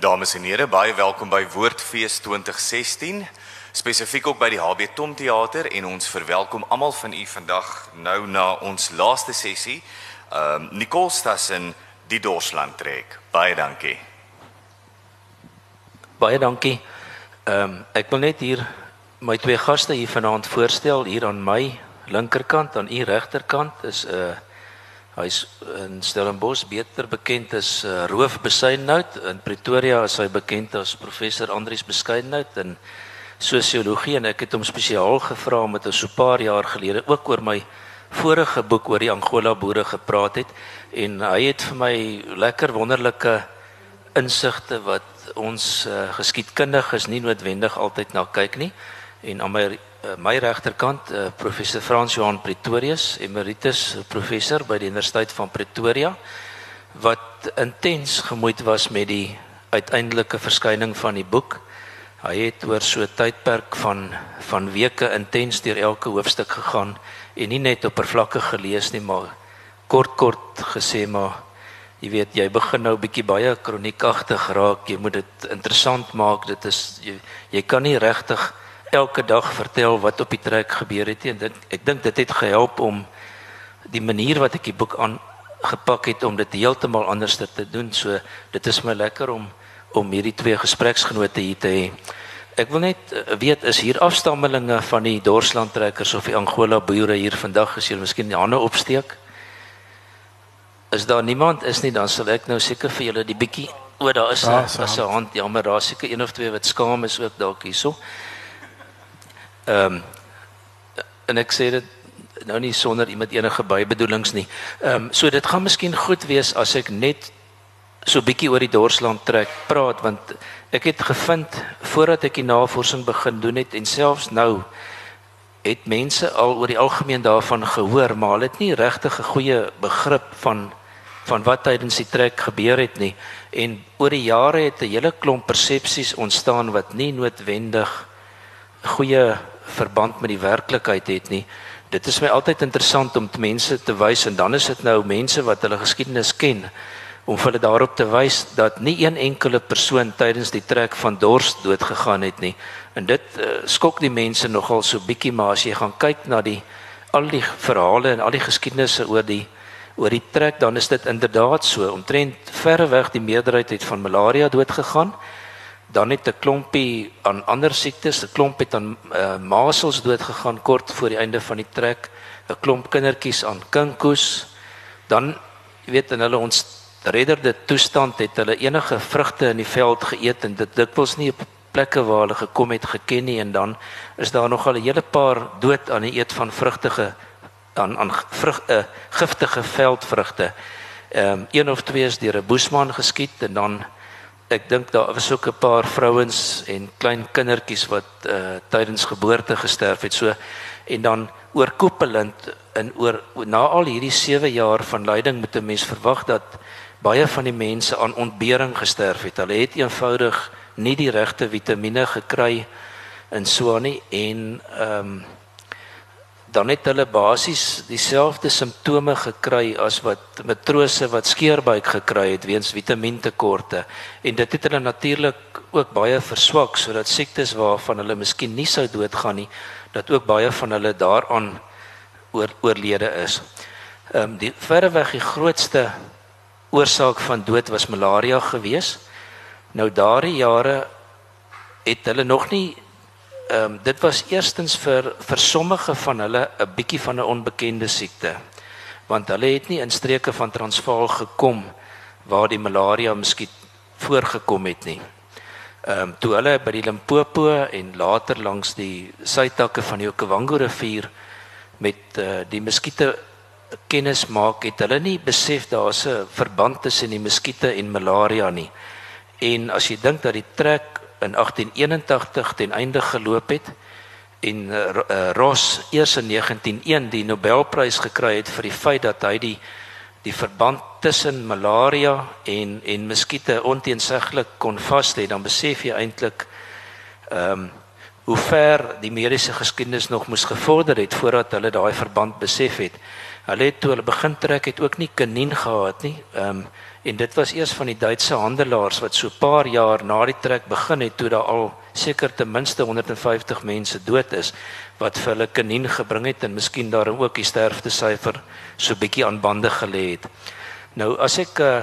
Dames en here, baie welkom by Woordfees 2016. Spesifiek ook by die HB Tom Theater en ons verwelkom almal van u vandag nou na ons laaste sessie. Ehm um, Nicole Stassen die Dorsland trek. Baie dankie. Baie dankie. Ehm um, ek wil net hier my twee gaste hier vanaand voorstel hier aan my linkerkant aan u regterkant is 'n uh, hy's in Stellenbosch beter bekend as uh, Roof Besuinhout in Pretoria is hy bekend as professor Andrius Besuinhout in sosiologie en ek het hom spesiaal gevra met 'n so paar jaar gelede ook oor my vorige boek oor die Angola boere gepraat het. En hy het vir my lekker wonderlike insigte wat ons uh, geskiedkundiges nie noodwendig altyd na kyk nie. En aan my uh, my regterkant uh, professor Frans Johan Pretorius emeritus professor by die Universiteit van Pretoria wat intens gemoeid was met die uiteindelike verskyning van die boek. Hy het oor so 'n tydperk van van weke intens deur elke hoofstuk gegaan en nie net oppervlakkig gelees nie maar kort kort gesê maar jy weet jy begin nou bietjie baie kroniekagtig raak. Jy moet dit interessant maak. Dit is jy, jy kan nie regtig elke dag vertel wat op die trek gebeur het en dit ek dink dit het gehelp om die manier wat ek die boek aan gepak het om dit heeltemal anders te doen. So dit is my lekker om om hierdie twee gespreksgenote hier te hê. Ek wil net eh, weet is hier afstammelinge van die Dorsland trekkers of die Angola boere hier vandag as julle miskien die hande opsteek? Is daar niemand is nie dan sal ek nou seker vir julle die bietjie o daar is 'n hand jammer daar seker een of twee wat skaam is ook dalk hierso. Ehm um, en ek sê dit nou nie sonder iemand enige bybedoelings nie. Ehm um, so dit gaan miskien goed wees as ek net so bietjie oor die Dorsland trek praat want ek het gevind voordat ek die navorsing begin doen het en selfs nou het mense al oor die algemeen daarvan gehoor maar hulle het nie regtig 'n goeie begrip van van wat tydens die trek gebeur het nie en oor die jare het 'n hele klomp persepsies ontstaan wat nie noodwendig goeie verband met die werklikheid het nie. Dit is my altyd interessant om te mense te wys en dan is dit nou mense wat hulle geskiedenis ken om hulle daarop te wys dat nie een enkele persoon tydens die trek van Dors dood gegaan het nie. En dit uh, skok die mense nogal so bietjie maar as jy gaan kyk na die al die verhale en al die geskiedenisse oor die oor die trek dan is dit inderdaad so omtrent verreweg die meerderheid het van malaria dood gegaan dan het 'n klompie aan ander siektes, 'n klomp het aan uh, masels dood gegaan kort voor die einde van die trek, 'n klomp kindertjies aan kinkoes. Dan weet in hulle ons redderde toestand het hulle enige vrugte in die veld geëet en dit dikwels nie op plekke waar hulle gekom het geken nie en dan is daar nog al 'n hele paar dood aan die eet van vrugtige aan aan vrug uh, giftige veldvrugte. Ehm um, een of twee is deur 'n boesman geskiet en dan ek dink daar was ook 'n paar vrouens en klein kindertjies wat uh tydens geboorte gesterf het. So en dan oorkoepelend in oor na al hierdie 7 jaar van lyding moet 'n mens verwag dat baie van die mense aan ontbering gesterf het. Hulle het eenvoudig nie die regte vitamiene gekry in nie en ehm um, dan het hulle basies dieselfde simptome gekry as wat matrose wat skeerbuik gekry het weens vitamintekorte en dit het hulle natuurlik ook baie verswak sodat siektes waarvan hulle miskien nie sou doodgaan nie dat ook baie van hulle daaraan oor oorlede is. Ehm um, die verreweg die grootste oorsaak van dood was malaria gewees. Nou daardie jare het hulle nog nie ehm um, dit was eerstens vir vir sommige van hulle 'n bietjie van 'n onbekende siekte. Want hulle het nie in streke van Transvaal gekom waar die malaria miskien voorgekom het nie. Ehm um, toe hulle by die Limpopo en later langs die suidtakke van die Okavango rivier met uh, die muskiete kennis maak, het hulle nie besef daar's 'n verband tussen die muskiete en malaria nie. En as jy dink dat die trek in 1881 ten einde geloop het en uh, Ross eers in 1901 die Nobelprys gekry het vir die feit dat hy die die verband tussen malaria en en muskiete onteenseglik kon vaslê dan besef jy eintlik ehm um, hoe ver die mediese geskiedenis nog moes gevorder het voordat hulle daai verband besef het. Hulle het toe hulle begin trek het ook nie kanien gehad nie. Ehm um, en dit was eers van die Duitse handelaars wat so 'n paar jaar na die trek begin het toe daar al seker ten minste 150 mense dood is wat vir hulle kanien gebring het en miskien daarom ook die sterftesyfer so bietjie aan bande gelê het. Nou as ek uh,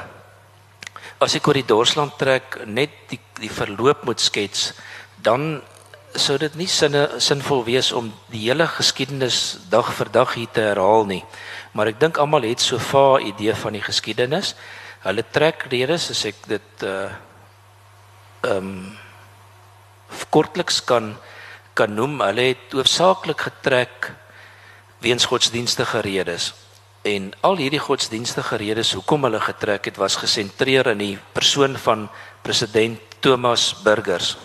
as ek oor die Dorsland trek net die die verloop moet skets, dan sou dit nie sinne sinvol wees om die hele geskiedenis dag vir dag hier te herhaal nie. Maar ek dink almal het so 'n idee van die geskiedenis. Hulle trek redes as ek dit uh ehm um, kortliks kan kan noem. Hulle het hoofsaaklik getrek weens godsdienstige redes. En al hierdie godsdienstige redes hoekom hulle getrek het was gesentreer in die persoon van president Thomas Burgers.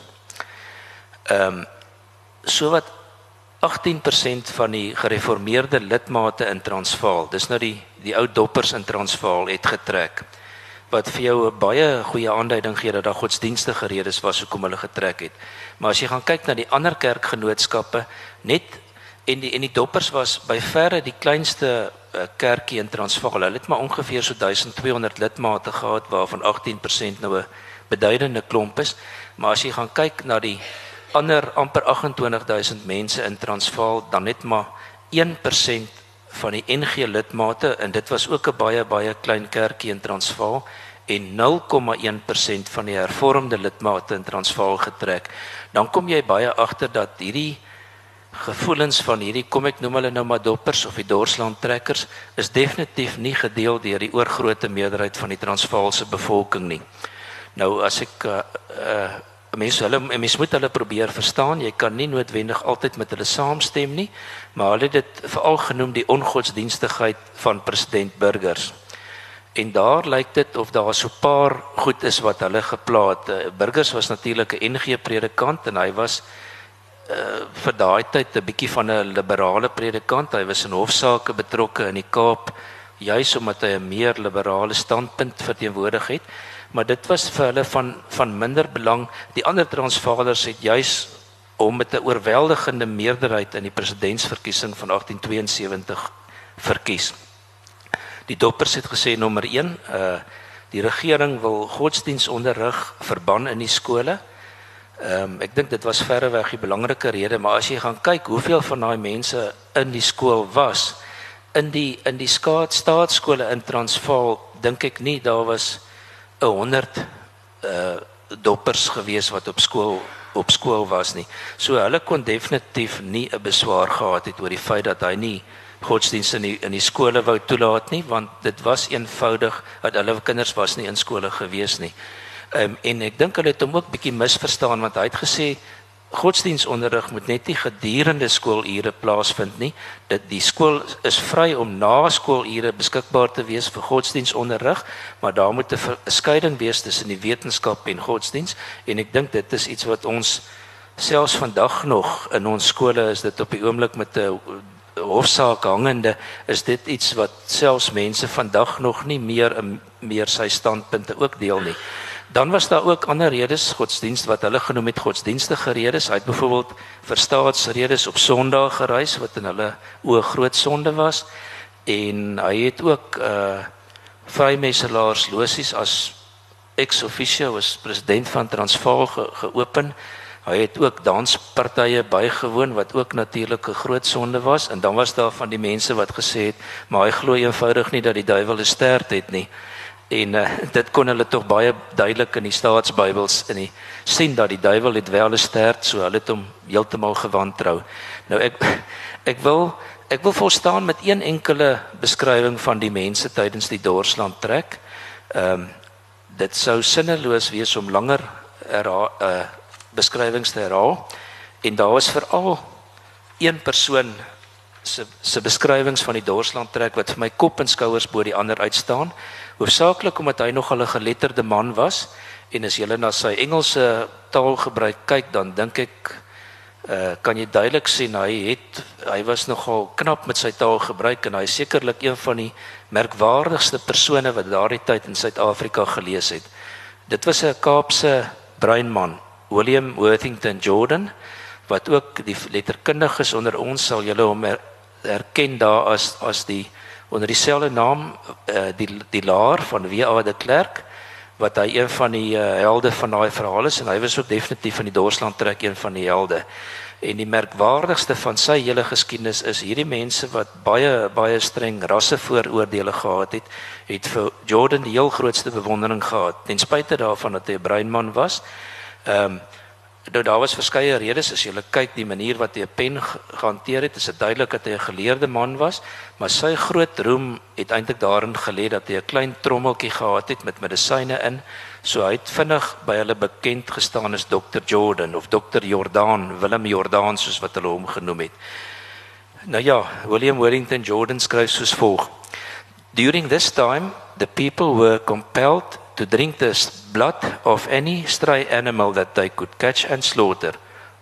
Ehm um, sowat 18% van die gereformeerde lidmate in Transvaal, dis nou die die ou doppers in Transvaal het getrek wat vir jou 'n baie goeie aanduiding gee dat daar godsdienstige redes was hoekom hulle getrek het. Maar as jy gaan kyk na die ander kerkgenootskappe, net en die en die doppers was by verre die kleinste uh, kerkie in Transvaal. Hulle het maar ongeveer so 1200 lidmate gehad waarvan 18% nou 'n beduidende klomp is. Maar as jy gaan kyk na die ander amper 28000 mense in Transvaal dan net maar 1% van die NG lidmate en dit was ook 'n baie baie klein kerkie in Transvaal en 0,1% van die hervormde lidmate in Transvaal getrek. Dan kom jy baie agter dat hierdie gevoelens van hierdie kom ek noem hulle nou maar doppers of die dorsland trekkers is definitief nie gedeel deur die oorgrootste meerderheid van die Transvaalse bevolking nie. Nou as ek uh, uh mense hulle mense moet hulle probeer verstaan. Jy kan nie noodwendig altyd met hulle saamstem nie, maar hulle het dit veral genoem die ongodsdienstigheid van president Burgers. En daar lyk dit of daar so 'n paar goed is wat hulle geplaat. Eh, Burgers was natuurlik 'n NG predikant en hy was uh vir daai tyd 'n bietjie van 'n liberale predikant. Hy was in hofsaake betrokke in die Kaap juis omdat hy 'n meer liberale standpunt verteenwoordig het maar dit was vir hulle van van minder belang. Die ander Transvaalers het juis om met 'n oorweldigende meerderheid in die presidentsverkiesing van 1872 verkies. Die doppers het gesê nommer 1, uh die regering wil godsdienstonderrig verban in die skole. Ehm um, ek dink dit was verreweg die belangrike rede, maar as jy gaan kyk hoeveel van daai mense in die skool was in die in die staatskole in Transvaal, dink ek nie daar was 100 uh doppers gewees wat op skool op skool was nie. So hulle kon definitief nie 'n beswaar gehad het oor die feit dat hy nie godsdienste in die, in die skole wou toelaat nie want dit was eenvoudig dat hulle kinders was nie in skole gewees nie. Ehm um, en ek dink hulle het hom ook bietjie misverstaan want hy het gesê godsdienstonderrig moet net nie gedurende skoolure plaasvind nie. Dit die skool is vry om na skoolure beskikbaar te wees vir godsdienstonderrig, maar daar moet 'n skeiding wees tussen die wetenskap en godsdiens en ek dink dit is iets wat ons selfs vandag nog in ons skole is dit op die oomblik met 'n hofsaak hangende is dit iets wat selfs mense vandag nog nie meer meer sy standpunte ook deel nie. Dan was daar ook ander redes godsdienst wat hulle genoem het godsdienstige redes. Hy het byvoorbeeld vir staatsredes op Sondag gereis wat in hulle oë groot sonde was en hy het ook uh vrymesselaars losies as ex officio as president van Transvaal ge geopen. Hy het ook danspartye bygewoon wat ook natuurlik 'n groot sonde was en dan was daar van die mense wat gesê het maar hy glo eenvoudig nie dat die duiwel 'n stert het nie en uh, dit kon hulle tog baie duidelik in die staatsbybels in die sien dat die duiwel het wel 'n stert so hulle het hom heeltemal gewantrou. Nou ek ek wil ek wil volstaan met een enkele beskrywing van die mense tydens die Dorsland trek. Ehm um, dit sou sinneloos wees om langer herhaal uh, beskrywings te herhaal en daar was veral een persoon se se beskrywings van die Dorsland trek wat vir my kop en skouers bo die ander uitstaan hoofsaaklik omdat hy nog 'n geletterde man was en as jy na sy Engelse taalgebruik kyk dan dink ek uh, kan jy duidelik sien hy het hy was nogal knap met sy taalgebruik en hy is sekerlik een van die merkwaardigste persone wat daardie tyd in Suid-Afrika gelees het. Dit was 'n Kaapse breinman, William Worthington Jordan wat ook die letterkundiges onder ons sal julle hom herken daar as as die onder dieselfde naam uh, die die laer van W.A. de Klerk wat hy een van die uh, helde van daai verhaal is en hy was ook definitief van die Dorsland trek een van die helde. En die merkwaardigste van sy hele geskiedenis is hierdie mense wat baie baie streng rassevooroordeele gehad het, het vir Jordan die heel grootste bewondering gehad ten spyte daarvan dat hy 'n breinman was. Ehm um, Nou daar was verskeie redes as jy kyk die manier wat hy 'n pen gehanteer het, is dit duidelik dat hy 'n geleerde man was, maar sy groot roem het eintlik daarin gelê dat hy 'n klein trommeltjie gehad het met medisyne in. So hy het vinnig by hulle bekend gestaan as Dr Jordan of Dr Jordan, Willem Jordan soos wat hulle hom genoem het. Nou ja, William Wellington Jordan skryf soos volg: During this time, the people were compelled to drink the blood of any stray animal that they could catch and slaughter,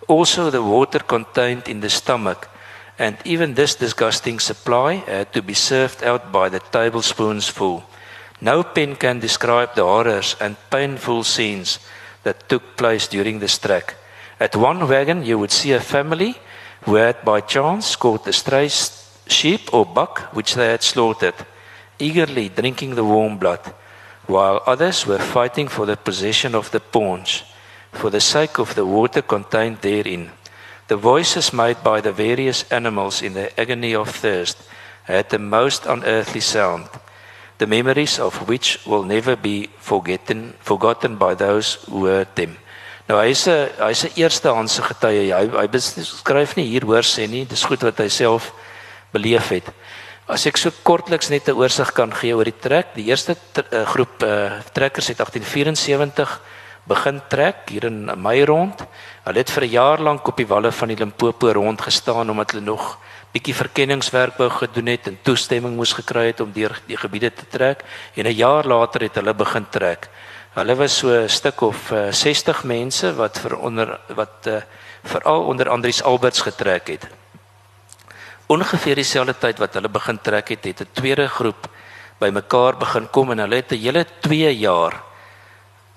also the water contained in the stomach, and even this disgusting supply had to be served out by the tablespoons full. No pen can describe the horrors and painful scenes that took place during this trek. At one wagon, you would see a family who had by chance caught a stray sheep or buck which they had slaughtered, eagerly drinking the warm blood while others were fighting for the possession of the paunch for the sake of the water contained therein. The voices made by the various animals in their agony of thirst had the most unearthly sound, the memories of which will never be forgotten, forgotten by those who heard them. Nou hy's 'n hy's 'n eerstehandse getuie. Hy hy beskryf nie hier hoor sê nie, dis goed wat hy self beleef het. As ek so kortliks net 'n oorsig kan gee oor die trek, die eerste uh, groep uh, trekkers het 1874 begin trek hier in Mei rond. Hulle het vir 'n jaar lank op die walle van die Limpopo rond gestaan omdat hulle nog bietjie verkenningswerk wou gedoen het en toestemming moes gekry het om deur die gebiede te trek en 'n jaar later het hulle begin trek. Hulle was so 'n stuk of uh, 60 mense wat vir onder wat uh, veral onder Andries Alberts getrek het ongeveer dieselfde tyd wat hulle begin trek het, het 'n tweede groep bymekaar begin kom en hulle het 'n hele 2 jaar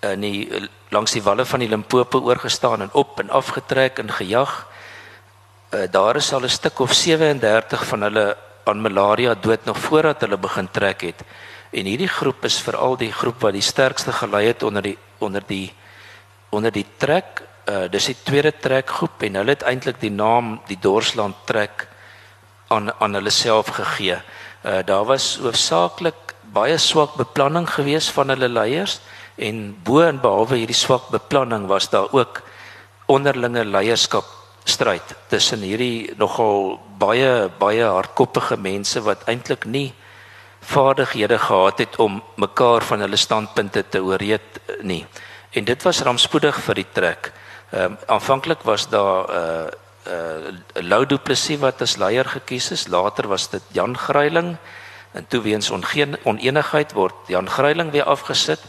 in die langs die walle van die Limpopo oorgestaan en op en af getrek en gejag. Uh, daar is al 'n stuk of 37 van hulle aan malaria dood nog voordat hulle begin trek het. En hierdie groep is veral die groep wat die sterkste gelei het onder die onder die onder die trek. Uh dis die tweede trekgroep en hulle het eintlik die naam die Dorsland trek aan aan hulle self gegee. Uh daar was hoofsaaklik baie swak beplanning gewees van hulle leiers en bo en behalwe hierdie swak beplanning was daar ook onderlinge leierskap stryd tussen hierdie nogal baie baie hardkoppige mense wat eintlik nie vaardighede gehad het om mekaar van hulle standpunte te ooreed nie. En dit was rampspoedig vir die trek. Ehm um, aanvanklik was daar uh uh Lou Du Plessis wat as leier gekies is. Later was dit Jan Greiling en toe weens ongeen onenigheid word Jan Greiling weer afgesit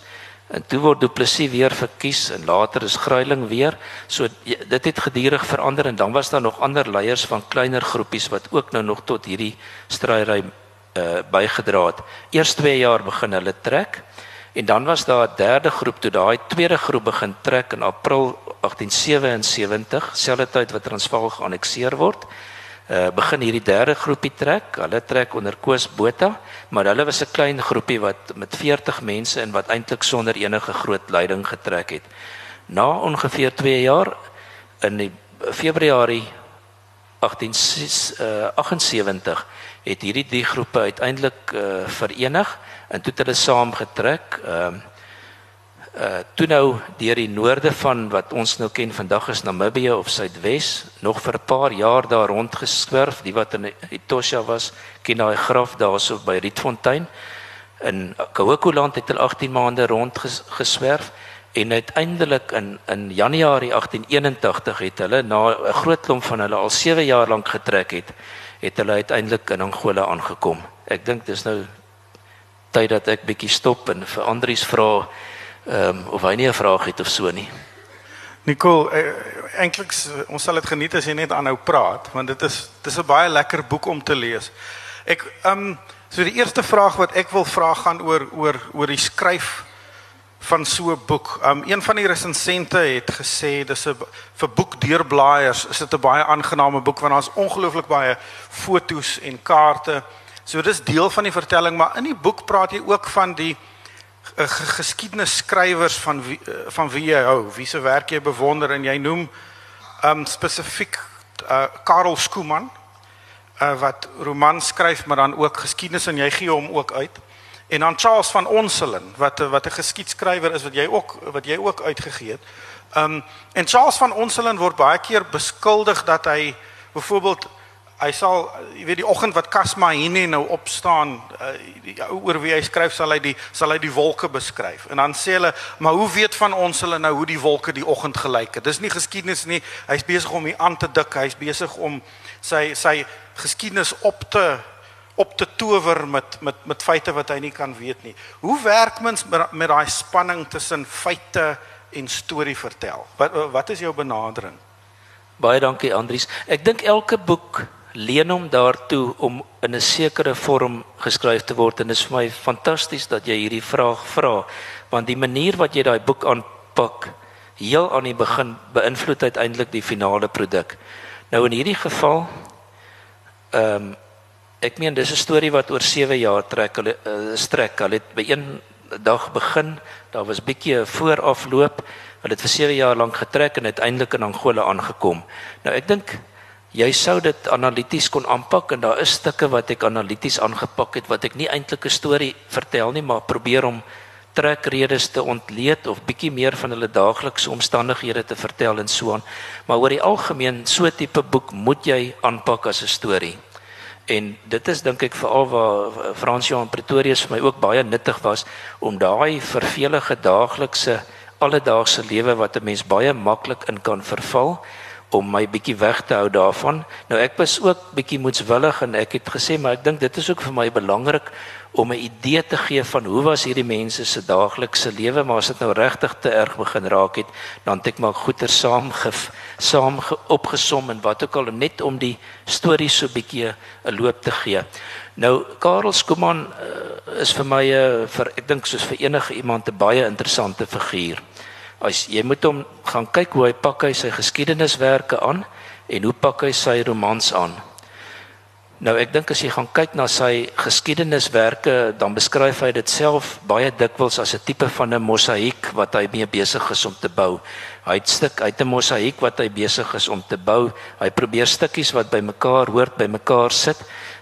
en toe word Du Plessis weer verkies en later is Greiling weer. So dit het gedurig verander en dan was daar nog ander leiers van kleiner groepies wat ook nou nog tot hierdie stryery uh bygedra het. Eers 2 jaar begin hulle trek en dan was daar 'n derde groep toe daai tweede groep begin trek in April 1877, selfde tyd wat Transvaal geannexeer word. Uh begin hierdie derde groepie trek. Hulle trek onder Koos Botha, maar hulle was 'n klein groepie wat met 40 mense en wat eintlik sonder enige groot leiding getrek het. Na ongeveer 2 jaar in die Februarie 1878 uh, het hierdie drie groepe uiteindelik uh, verenig en toe het hulle saam getrek. Ehm uh, uh toe nou deur die noorde van wat ons nou ken vandag is Namibië of Suidwes nog vir 'n paar jaar daar rond geswerf die wat in Etosha was ken daai graf daarso by Rietfontein. In Kahokuland het hulle 18 maande rond geswerf en uiteindelik in in Januarie 1881 het hulle na 'n groot klomp van hulle al 7 jaar lank getrek het het hulle uiteindelik in Angola aangekom. Ek dink dis nou tyd dat ek bietjie stop en vir Andries vra ehm um, of hy nie 'n vraag het of so nie. Nicole, eh, eintlik ons sal dit geniet as jy net aanhou praat want dit is dis 'n baie lekker boek om te lees. Ek ehm um, so die eerste vraag wat ek wil vra gaan oor oor oor die skryf van so 'n boek. Um een van die resensente het gesê dis 'n vir boekdeurblaaiers is dit 'n baie aangename boek want daar's ongelooflik baie fotos en kaarte. So dis deel van die vertelling, maar in die boek praat jy ook van die geskiedenisskrywers van wie, van wie jy hou, wie se werk jy bewonder en jy noem um spesifiek uh, Karel Skooman uh, wat romans skryf maar dan ook geskiedenis en jy gee hom ook uit. En dan Charles van Onselen wat wat 'n geskiedskrywer is wat jy ook wat jy ook uitgegee het. Um en Charles van Onselen word baie keer beskuldig dat hy byvoorbeeld hy sal jy weet die oggend wat Kasma Hine nou opstaan uh, oor wie hy skryf sal hy die sal hy die wolke beskryf. En dan sê hulle, maar hoe weet van ons hulle nou hoe die wolke die oggend gelyk het? Dis nie geskiedenis nie. Hy's besig om hier aan te dik. Hy's besig om sy sy geskiedenis op te op te tower met met met feite wat hy nie kan weet nie. Hoe werk mens met, met daai spanning tussen feite en storie vertel? Wat wat is jou benadering? Baie dankie Andries. Ek dink elke boek leen hom daartoe om in 'n sekere vorm geskryf te word en dit is vir my fantasties dat jy hierdie vraag vra want die manier wat jy daai boek aanpak heel aan die begin beïnvloed uiteindelik die finale produk. Nou in hierdie geval ehm um, ek meen dis 'n storie wat oor 7 jaar trek hulle uh, strek. Hulle het by een dag begin, daar was bietjie 'n voorafloop. Hulle het vir 7 jaar lank getrek en uiteindelik in Angola aangekom. Nou ek dink jy sou dit analities kon aanpak en daar is stukke wat ek analities aangepak het wat ek nie eintlik 'n storie vertel nie, maar probeer om trekredes te ontleed of bietjie meer van hulle daaglikse omstandighede te vertel en so aan. Maar oor die algemeen so tipe boek moet jy aanpak as 'n storie. En dit is dink ek veral waar Fransjo in Pretoria vir my ook baie nuttig was om daai vervelige daaglikse alledaagse lewe wat 'n mens baie maklik in kan verval om my bietjie weg te hou daarvan. Nou ek was ook bietjie moedswillig en ek het gesê maar ek dink dit is ook vir my belangrik om 'n idee te gee van hoe was hierdie mense se daaglikse lewe, maar as dit nou regtig te erg begin raak het, dan het ek maar goeie saam saam opgesom en wat ook al net om die storie so bietjie 'n loop te gee. Nou Karel Skuman uh, is vir my 'n uh, eh, vir ek dink soos vir enige iemand 'n baie interessante figuur. As jy moet hom gaan kyk hoe hy pak hy sy geskiedeniswerke aan en hoe pak hy sy romans aan. Nou ek dink as jy gaan kyk na sy geskiedeniswerke, dan beskryf hy dit self baie dikwels as 'n tipe van 'n mosaïek wat hy mee besig is om te bou. Hy het stuk uit 'n mosaïek wat hy besig is om te bou. Hy probeer stukkies wat bymekaar hoort bymekaar sit.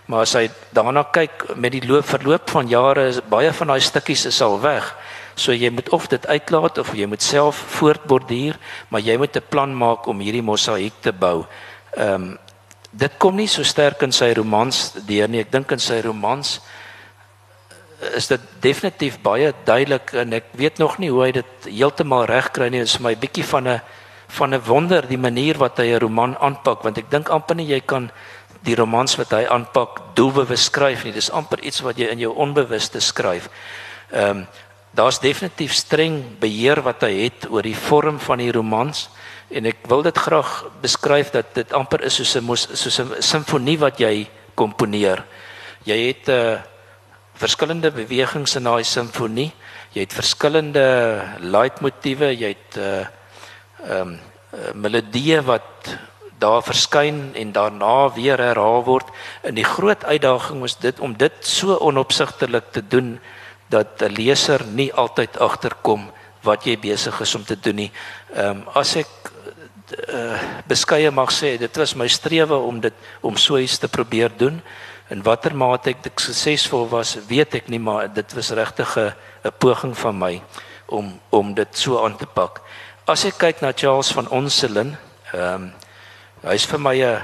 Maar as hy daarna kyk met die loop verloop van jare is baie van daai stukkies is al weg. So jy moet of dit uitlaat of jy moet self voortborduur, maar jy moet 'n plan maak om hierdie mosaïek te bou. Ehm um, dit kom nie so sterk in sy romans deur nie. Ek dink in sy romans is dit definitief baie duidelik en ek weet nog nie hoe hy dit heeltemal reg kry nie. Dit is vir my bietjie van 'n van 'n wonder die manier wat hy 'n roman aanpak want ek dink amper nie jy kan die romans wat hy aanpak doelbewus skryf nie. Dis amper iets wat jy in jou onbewuste skryf. Ehm um, daar's definitief streng beheer wat hy het oor die vorm van die romans en ek wil dit graag beskryf dat dit amper is soos 'n soos 'n simfonie wat jy komponeer. Jy het 'n uh, eh, verskillende bewegings in daai simfonie. Jy het verskillende leitmotiewe, jy het 'n uh, ehm um, melodie wat daar verskyn en daarna weer herhaal word. En die groot uitdaging is dit om dit so onopsigtelik te doen dat 'n leser nie altyd agterkom wat jy besig is om te doen nie. Ehm um, as ek uh, beskeie mag sê dit was my strewe om dit om so iets te probeer doen en watter mate ek dit suksesvol was weet ek nie maar dit was regtig 'n poging van my om om dit so aan te pak as ek kyk na Charles van Onselen ehm um, hy's vir my 'n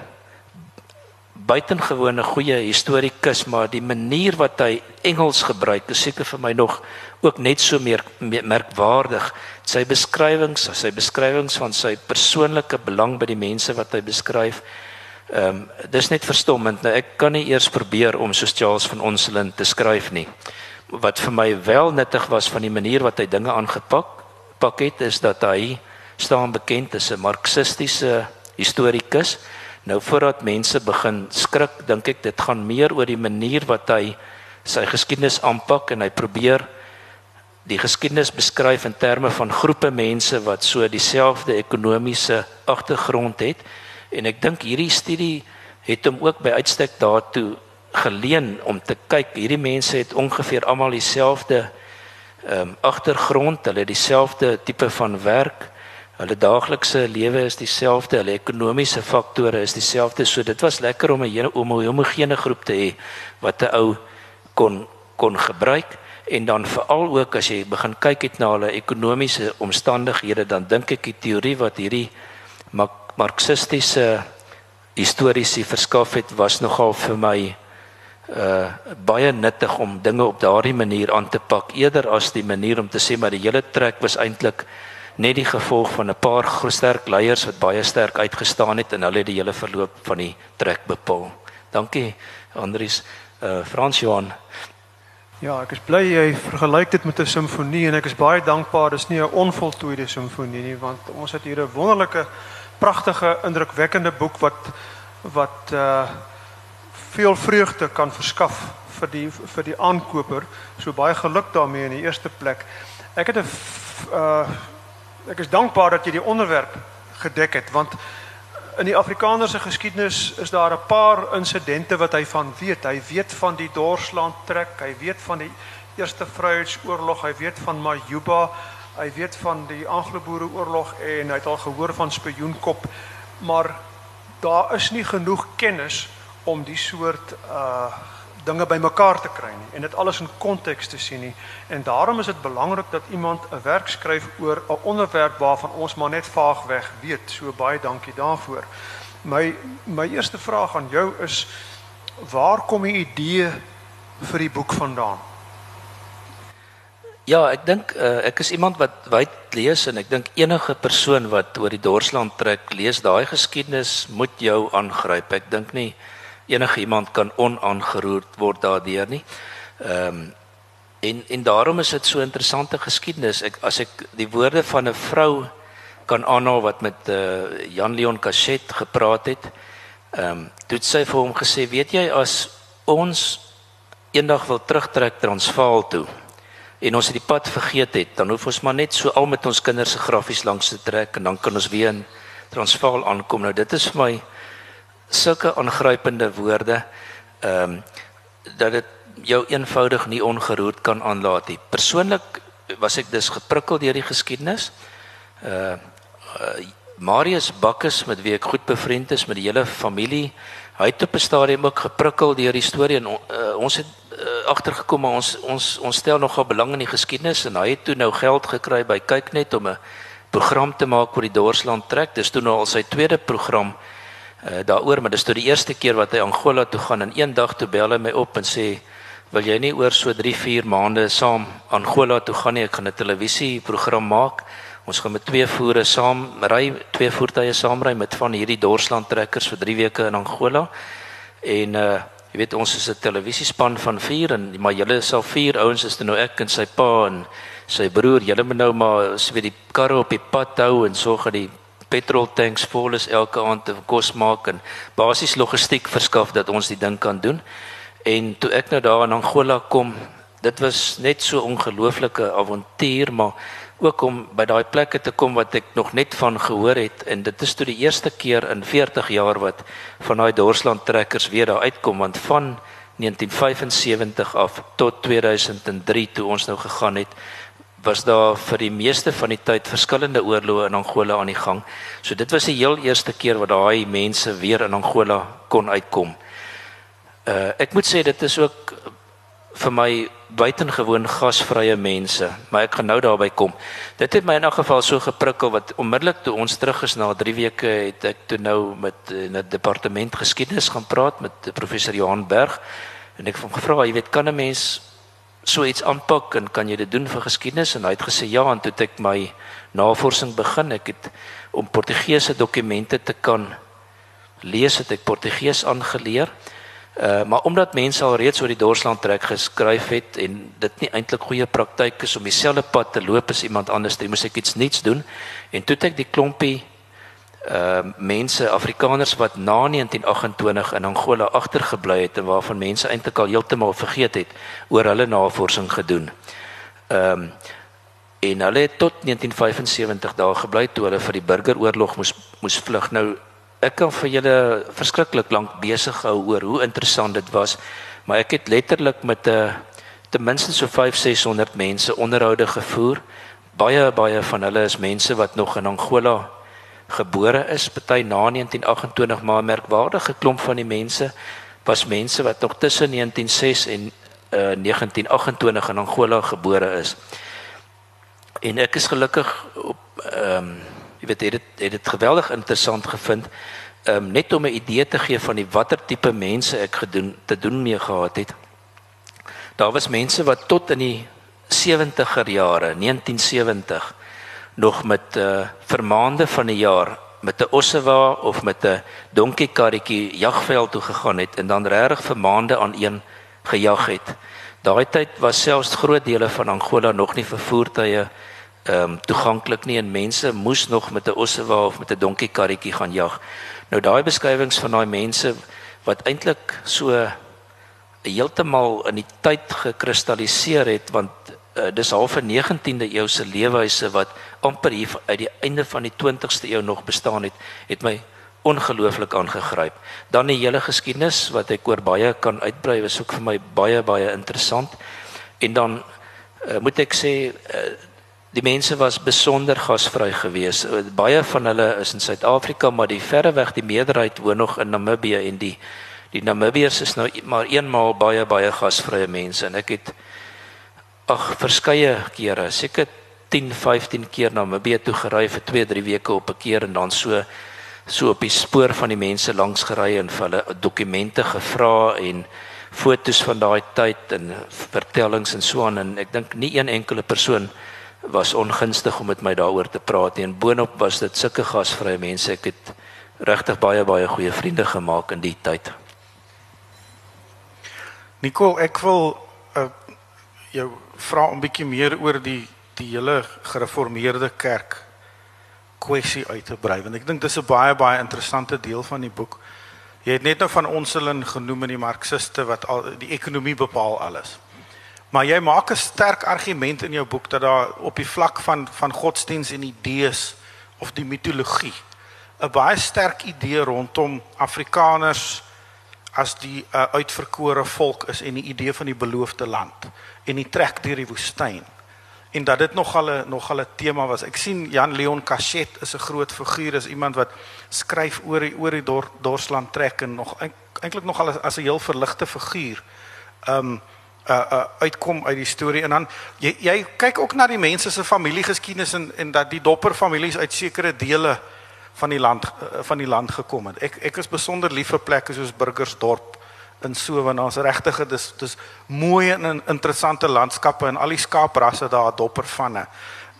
buitengewone goeie historikus maar die manier wat hy Engels gebruik is seker vir my nog ook net so meer merkwaardig. Sy beskrywings sy beskrywings van sy persoonlike belang by die mense wat hy beskryf ehm um, dis net verstommend. Nou ek kan nie eers probeer om soos Charles van Onselen te skryf nie. Wat vir my wel nuttig was van die manier wat hy dinge aangepak pak het is dat hy staan bekend as 'n marxistiese historikus nou voordat mense begin skrik dink ek dit gaan meer oor die manier wat hy sy geskiedenis aanpak en hy probeer die geskiedenis beskryf in terme van groepe mense wat so dieselfde ekonomiese agtergrond het. En ek dink hierdie studie het hom ook by uitstek daartoe geleen om te kyk. Hierdie mense het ongeveer almal dieselfde ehm um, agtergrond, hulle dieselfde tipe van werk, hulle daaglikse lewe is dieselfde, hulle ekonomiese faktore is dieselfde. So dit was lekker om 'n om 'n homogene groep te hê wat 'n ou kon kon gebruik en dan veral ook as jy begin kyk het na hulle ekonomiese omstandighede dan dink ek die teorie wat hierdie marxistiese historiese verskaf het was nogal vir my uh baie nuttig om dinge op daardie manier aan te pak eerder as die manier om te sê maar die hele trek was eintlik net die gevolg van 'n paar sterk leiers wat baie sterk uitgestaan het en hulle het die hele verloop van die trek bepaal. Dankie Andries. Uh Frans Johan. Ja, ek is bly jy vergelyk dit met 'n simfonie en ek is baie dankbaar dis nie 'n onvoltooide simfonie nie want ons het hier 'n wonderlike pragtige indrukwekkende boek wat wat uh veel vreugde kan verskaf vir die vir die aankoper. So baie geluk daarmee in die eerste plek. Ek het 'n uh ek is dankbaar dat jy die onderwerp gedek het want in die Afrikanerse geskiedenis is daar 'n paar insidente wat hy van weet. Hy weet van die Dorsland trek, hy weet van die Eerste Vryheidsoorlog, hy weet van Majuba, hy weet van die Anglo-Boereoorlog en hy het al gehoor van Spioenkop, maar daar is nie genoeg kennis om die soort uh dinge bymekaar te kry nie en dit alles in konteks te sien nie. En daarom is dit belangrik dat iemand 'n werk skryf oor 'n onderwerp waarvan ons maar net vaagweg weet. So baie dankie daarvoor. My my eerste vraag aan jou is waar kom die idee vir die boek vandaan? Ja, ek dink uh, ek is iemand wat wyd lees en ek dink enige persoon wat oor die Dorsland trek, lees daai geskiedenis moet jou aangryp. Ek dink nie enige iemand kan onaangeroerd word daardeur nie. Ehm um, en en daarom is dit so interessante geskiedenis. Ek as ek die woorde van 'n vrou kan aanhaal wat met uh, Jan Leon Cachet gepraat het. Ehm um, toe sy vir hom gesê, "Weet jy as ons eendag wil terugtrek Transvaal toe en ons het die pad vergeet het, dan hoef ons maar net so al met ons kinders se grafies langs te trek en dan kan ons weer in Transvaal aankom." Nou dit is vir my sulke aangrypende woorde ehm um, dat dit jou eenvoudig nie ongeroerd kan aanlaat nie. Persoonlik was ek dus geprikkel deur die geskiedenis. Uh, uh Marius Bakkes met wie ek goed bevriend is met die hele familie, hy het op 'n stadium ook geprikkel deur die storie en uh, ons het uh, agtergekom maar ons ons ons stel nogal belang in die geskiedenis en hy het toe nou geld gekry by Kyknet om 'n program te maak oor die Dorsland trek. Dis toe nou al sy tweede program uh, daaroor, maar dis toe die eerste keer wat hy Angola toe gaan en eendag toe bel hy my op en sê wil jy nie oor so 3, 4 maande saam Angola toe gaan nie, ek gaan 'n televisieprogram maak. Ons gaan met twee voere saam ry, twee voertuie saam ry met van hierdie Dorsland trekkers vir 3 weke in Angola. En uh jy weet ons is 'n televisiespan van 4 en maar julle is al 4 ouens is dit nou ek en sy pa en sy broer. Julle moet nou maar so weet die karre op die pad hou en sorg dat die petrol tanks vol is elke aand te kos maak en basies logistiek verskaf dat ons die ding kan doen. En toe ek nou daar in Angola kom, dit was net so ongelooflike avontuur, maar ook om by daai plekke te kom wat ek nog net van gehoor het en dit is toe die eerste keer in 40 jaar wat van daai Dorsland trekkers weer daar uitkom want van 1975 af tot 2003 toe ons nou gegaan het was daar vir die meeste van die tyd verskillende oorloë in Angola aan die gang. So dit was die heel eerste keer wat daai mense weer in Angola kon uitkom. Uh ek moet sê dit is ook vir my buitengewoon gasvrye mense, maar ek gaan nou daarby kom. Dit het my in elk geval so geprikkel wat onmiddellik toe ons terug is na 3 weke het ek toe nou met in 'n departement geskiedenis gaan praat met professor Johan Berg en ek het hom gevra, jy weet, kan 'n mens so iets aanpak en kan jy dit doen vir geskiedenis? En hy het gesê ja en toe het ek my navorsing begin. Ek het om portugese dokumente te kan lees het ek portugees aangeleer. Uh, maar omdat mense al reeds oor die Dorsland trek geskryf het en dit nie eintlik goeie praktyk is om dieselfde pad te loop as iemand anders jy moet ek iets nuuts doen. En toe het ek die klompie uh mense Afrikaners wat na 1928 in Angola agtergebly het en waarvan mense eintlik al heeltemal vergeet het oor hulle navorsing gedoen. Ehm um, en hulle het tot 1975 daar gebly toe hulle vir die burgeroorlog moes moes vlug. Nou ek kan vir julle verskriklik lank besig hou oor hoe interessant dit was, maar ek het letterlik met 'n uh, ten minste so 5600 mense onderhoude gevoer. Baie baie van hulle is mense wat nog in Angola gebore is, party na 1928, maar merkwaardige klomp van die mense was mense wat nog tussen 1906 en uh, 1928 in Angola gebore is. En ek is gelukkig op ehm um, jy weet het dit het dit geweldig interessant gevind ehm um, net om 'n idee te gee van die watter tipe mense ek gedoen te doen mee gehad het. Daar was mense wat tot in die 70er jare, 1970 nog met uh vermaande van 'n jaar met 'n ossewa of met 'n donkiekarretjie jagveld toe gegaan het en dan regtig vir maande aan een gejag het. Daai tyd was selfs groot dele van Angola nog nie vir voertuie ehm um, toeganklik nie en mense moes nog met 'n ossewa of met 'n donkiekarretjie gaan jag. Nou daai beskrywings van daai mense wat eintlik so heeltemal in die tyd gekristalliseer het want uh, dis half 'n 19de eeuse leefwyse wat amper hier uit die einde van die 20ste eeu nog bestaan het, het my ongelooflik aangegryp. Dan die hele geskiedenis wat ek oor baie kan uitbrei, was ook vir my baie baie interessant. En dan uh, moet ek sê uh, die mense was besonder gasvry geweest. Uh, baie van hulle is in Suid-Afrika, maar die verreweg die meerderheid woon nog in Namibië en die die Namibiërs is nou maar eenmaal baie baie gasvrye mense en ek het ag verskeie kere, seker 10, 15 keer na Namibië toe gery vir 2, 3 weke op 'n keer en dan so so op die spoor van die mense langs gery en vir hulle dokumente gevra en fotos van daai tyd en vertellings en so aan en ek dink nie een enkele persoon was ongunstig om met my daaroor te praat nie. En boonop was dit sulke gasvrye mense. Ek het regtig baie baie goeie vriende gemaak in die tyd. Nicole ek wil uh, jou vra 'n bietjie meer oor die die hele gereformeerde kerk kwessie uit te brei want ek dink dis 'n baie baie interessante deel van die boek. Jy het net nou van ons hulle genoem in die marxiste wat al die ekonomie bepaal alles. Maar jy maak 'n sterk argument in jou boek dat daar op die vlak van van godsdiens en idees of die mitologie 'n baie sterk idee rondom Afrikaners as die uh, uitverkore volk is en die idee van die beloofde land en die trek deur die woestyn en dat dit nog al 'n nog al 'n tema was. Ek sien Jan Leon Cachet is 'n groot figuur, is iemand wat skryf oor die oor die dor, Dorsland trek en nog eintlik nog al as 'n heel verligte figuur. Um uh uh uitkom uit die storie en dan jy jy kyk ook na die mense se familiegeskiedenis en en dat die dopper families uit sekere dele van die land uh, van die land gekom het. Ek ek is besonder lief vir plekke soos Burgersdorp in so want daar's regtig dis dis mooi en interessante landskappe en al die skaaprasse daar dopper vanne.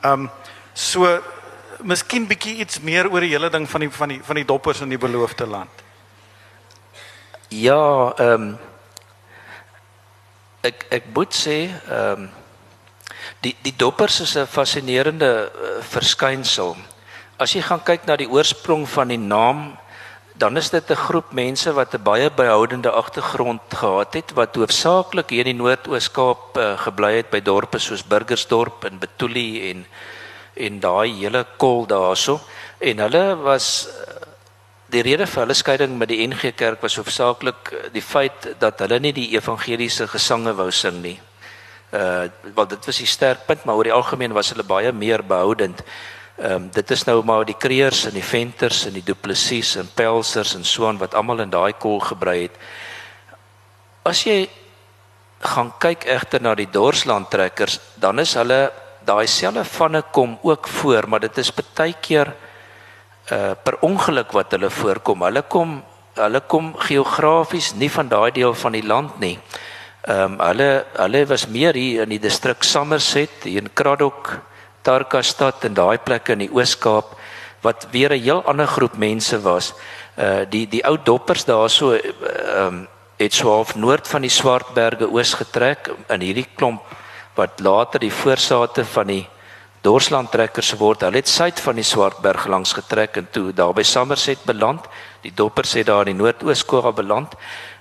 Ehm um, so miskien bietjie iets meer oor die hele ding van die van die van die doppers in die beloofde land. Ja, ehm um, ek ek moet sê ehm um, die die doppers is 'n fascinerende uh, verskynsel. As jy gaan kyk na die oorsprong van die naam dan is dit 'n groep mense wat 'n baie behoudende agtergrond gehad het wat hoofsaaklik hier in die Noord-Oos-Kaap uh, gebly het by dorpe soos Burgersdorp en Betulie en en daai hele kol daarso en hulle was uh, die rede vir hulle skeiding met die NG Kerk was hoofsaaklik uh, die feit dat hulle nie die evangeliese gesange wou sing nie. Uh want dit was die sterk punt maar oor die algemeen was hulle baie meer behoudend. Ehm um, dit is nou maar die kreers en die venters en die duplessies en pelsers en so aan wat almal in daai kol gebrei het. As jy gaan kyk egter na die dorsland trekkers, dan is hulle daai selfe vanne kom ook voor, maar dit is baie keer uh per ongeluk wat hulle voorkom. Hulle kom hulle kom geografies nie van daai deel van die land nie. Ehm um, hulle hulle was meer hier in die distrik Somerset, hier in Kraddock Tarkastad en daai plekke in die Oos-Kaap wat weer 'n heel ander groep mense was. Uh die die ou doppers daarso ehm um, het so half noord van die Swartberge oos getrek in hierdie klomp wat later die voorsate van die Dorsland trekkers word. Hulle het suid van die Swartberg langs getrek en toe daar by Somerset beland. Die doppers het daar in die Noord-Oos-Kaap beland.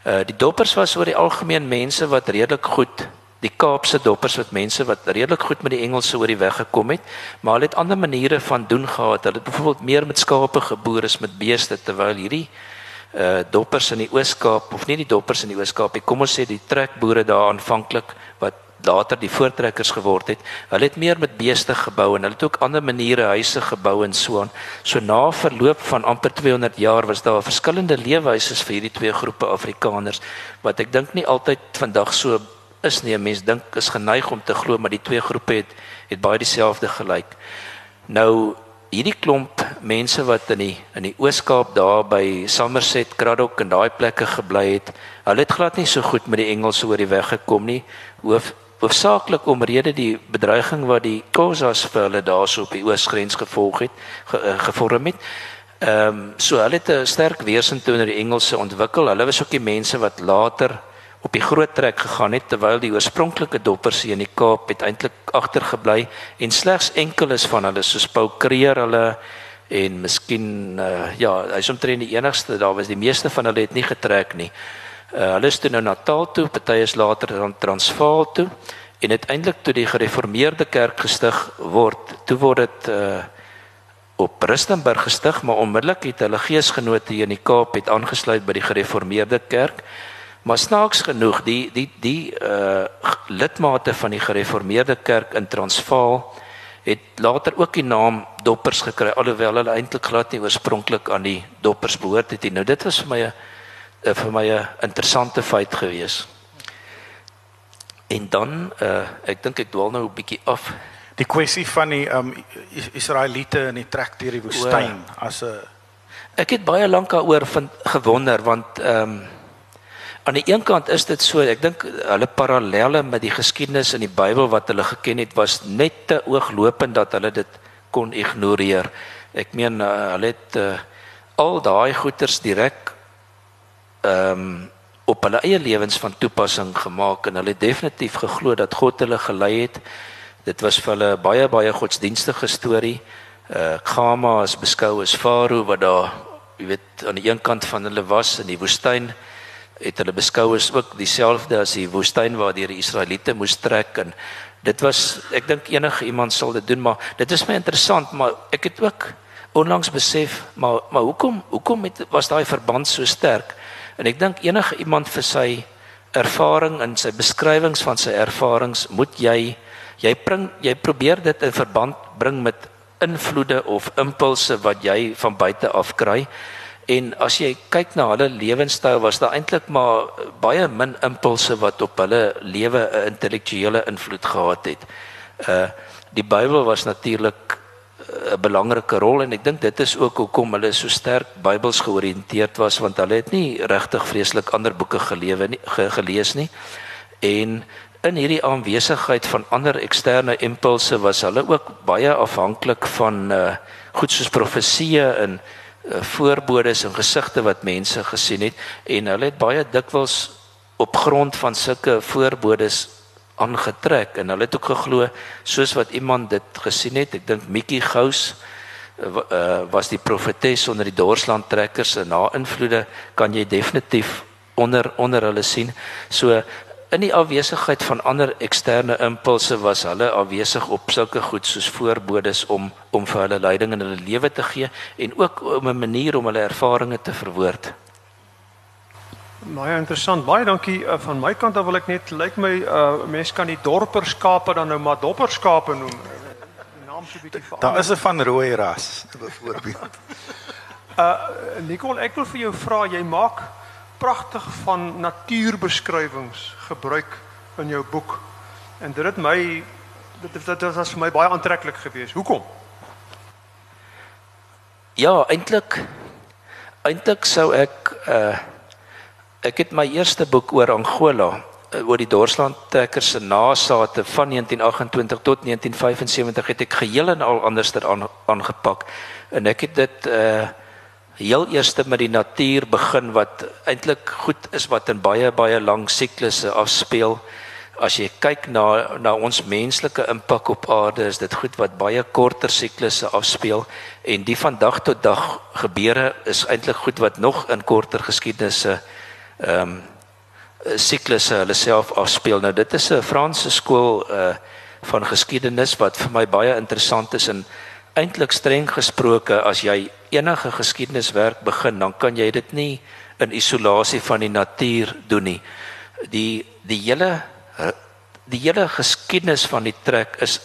Uh die doppers was oor die algemeen mense wat redelik goed die Kaapse doppers wat mense wat redelik goed met die Engelse oor die weg gekom het, maar hulle het ander maniere van doen gehad. Hulle het byvoorbeeld meer met skape geboer as met beeste terwyl hierdie uh doppers in die Oos-Kaap of nie die doppers in die Oos-Kaap nie, kom ons sê die trekboere daar aanvanklik wat later die voortrekkers geword het. Hulle het meer met beeste gebou en hulle het ook ander maniere huise gebou en so aan. So na verloop van amper 200 jaar was daar verskillende leefwyse vir hierdie twee groepe Afrikaners wat ek dink nie altyd vandag so is nie. 'n Mens dink is geneig om te glo maar die twee groepe het het baie dieselfde gelyk. Nou hierdie klomp mense wat in die in die Oos-Kaap daar by Somerset, Craddock en daai plekke gebly het, hulle het glad nie so goed met die Engelse oor die weg gekom nie. Hoof hoofsaaklik omrede die bedreiging wat die Khoisas vir hulle daarso op die oosgrens gevolg het ge, uh, gevorm het. Ehm um, so hulle het 'n sterk weerstand teenoor die Engelse ontwikkel. Hulle was ook die mense wat later op die groot trek gegaan het terwyl die oorspronklike doppers hier in die Kaap het eintlik agtergebly en slegs enkeles van hulle soos Paul Creer hulle en miskien uh, ja, hy's omtrent die enigste daar was die meeste van hulle het nie getrek nie. Uh, hulle is toe nou Natal toe, party is later dan Transvaal toe en uiteindelik toe die gereformeerde kerk gestig word, toe word dit uh op Rustenburg gestig, maar onmiddellik het hulle geesgenote hier in die Kaap het aangesluit by die gereformeerde kerk. Maar snaaks genoeg, die die die uh lidmate van die gereformeerde kerk in Transvaal het later ook die naam Doppers gekry alhoewel hulle eintlik glad nie oorspronklik aan die Doppers behoort het nie. Nou dit was vir my 'n vir my 'n interessante feit gewees. En dan uh ek dink ek dwaal nou 'n bietjie af. Die kwessie van die um Israeliete in die trek deur die woestyn as 'n Ek het baie lank daaroor gewonder want um aan die een kant is dit so ek dink hulle parallelle met die geskiedenis in die Bybel wat hulle geken het was net te ooglopend dat hulle dit kon ignoreer. Ek meen uh, hulle het uh, al daai goeters direk ehm um, op hulle eie lewens van toepassing gemaak en hulle het definitief geglo dat God hulle gelei het. Dit was vir hulle baie baie godsdienstige storie. Uh Gama is beskou as Farao wat daar, jy weet, aan die een kant van hulle was in die woestyn het hulle beskou as ook dieselfde as die woestyn waar die Israeliete moes trek en dit was ek dink enige iemand sal dit doen maar dit is my interessant maar ek het ook onlangs besef maar maar hoekom hoekom het was daai verband so sterk En ek dink enige iemand vir sy ervaring en sy beskrywings van sy ervarings moet jy jy bring jy probeer dit in verband bring met invloede of impulse wat jy van buite af kry. En as jy kyk na hulle lewenstyl was daar eintlik maar baie min impulse wat op hulle lewe 'n intellektuele invloed gehad het. Uh die Bybel was natuurlik 'n belangrike rol en ek dink dit is ook hoekom hulle so sterk Bybels georiënteerd was want hulle het nie regtig vreeslik ander boeke gelewe nie ge, gelees nie. En in hierdie aanwesigheid van ander eksterne impulse was hulle ook baie afhanklik van uh goed soos profeseë en uh, voorbodes en gesigte wat mense gesien het. En hulle het baie dikwels op grond van sulke voorbodes aangetrek. En hulle het ook geglo soos wat iemand dit gesien het ek dink Mikkie Gous uh, was die profetes onder die Dorsland trekkers en na invloede kan jy definitief onder onder hulle sien. So in die afwesigheid van ander eksterne impulse was hulle afwesig op sulke goed soos voorbodes om om vir hulle leiding in hulle lewe te gee en ook om 'n manier om hulle ervarings te verwoord Baie interessant. Baie dankie uh, van my kant af wil ek net lyk my uh mense kan die dorperskape dan nou maar dopperskape noem. Naam so bietjie verander. Daar is 'n van rooi ras byvoorbeeld. Uh Nicole, ek wil vir jou vra, jy maak pragtig van natuurbeskrywings gebruik in jou boek. En dit het my dit dit, dit was vir my baie aantreklik geweest. Hoekom? Ja, eintlik eintlik sou ek uh Ek het my eerste boek oor Angola, eh, oor die Dorsland trekkers se nasate van 1928 tot 1975 het ek geheel en al anderster aan, aangepak. En ek het dit uh heel eerste met die natuur begin wat eintlik goed is wat in baie baie lang siklusse afspeel. As jy kyk na na ons menslike impak op aarde, is dit goed wat baie korter siklusse afspeel en die van dag tot dag gebeure is eintlik goed wat nog in korter geskiedenisse ehm um, siklusse hulle self afspeel. Nou dit is 'n Franse skool uh van geskiedenis wat vir my baie interessant is en eintlik streng gesproke as jy enige geskiedeniswerk begin, dan kan jy dit nie in isolasie van die natuur doen nie. Die die hele die hele geskiedenis van die trek is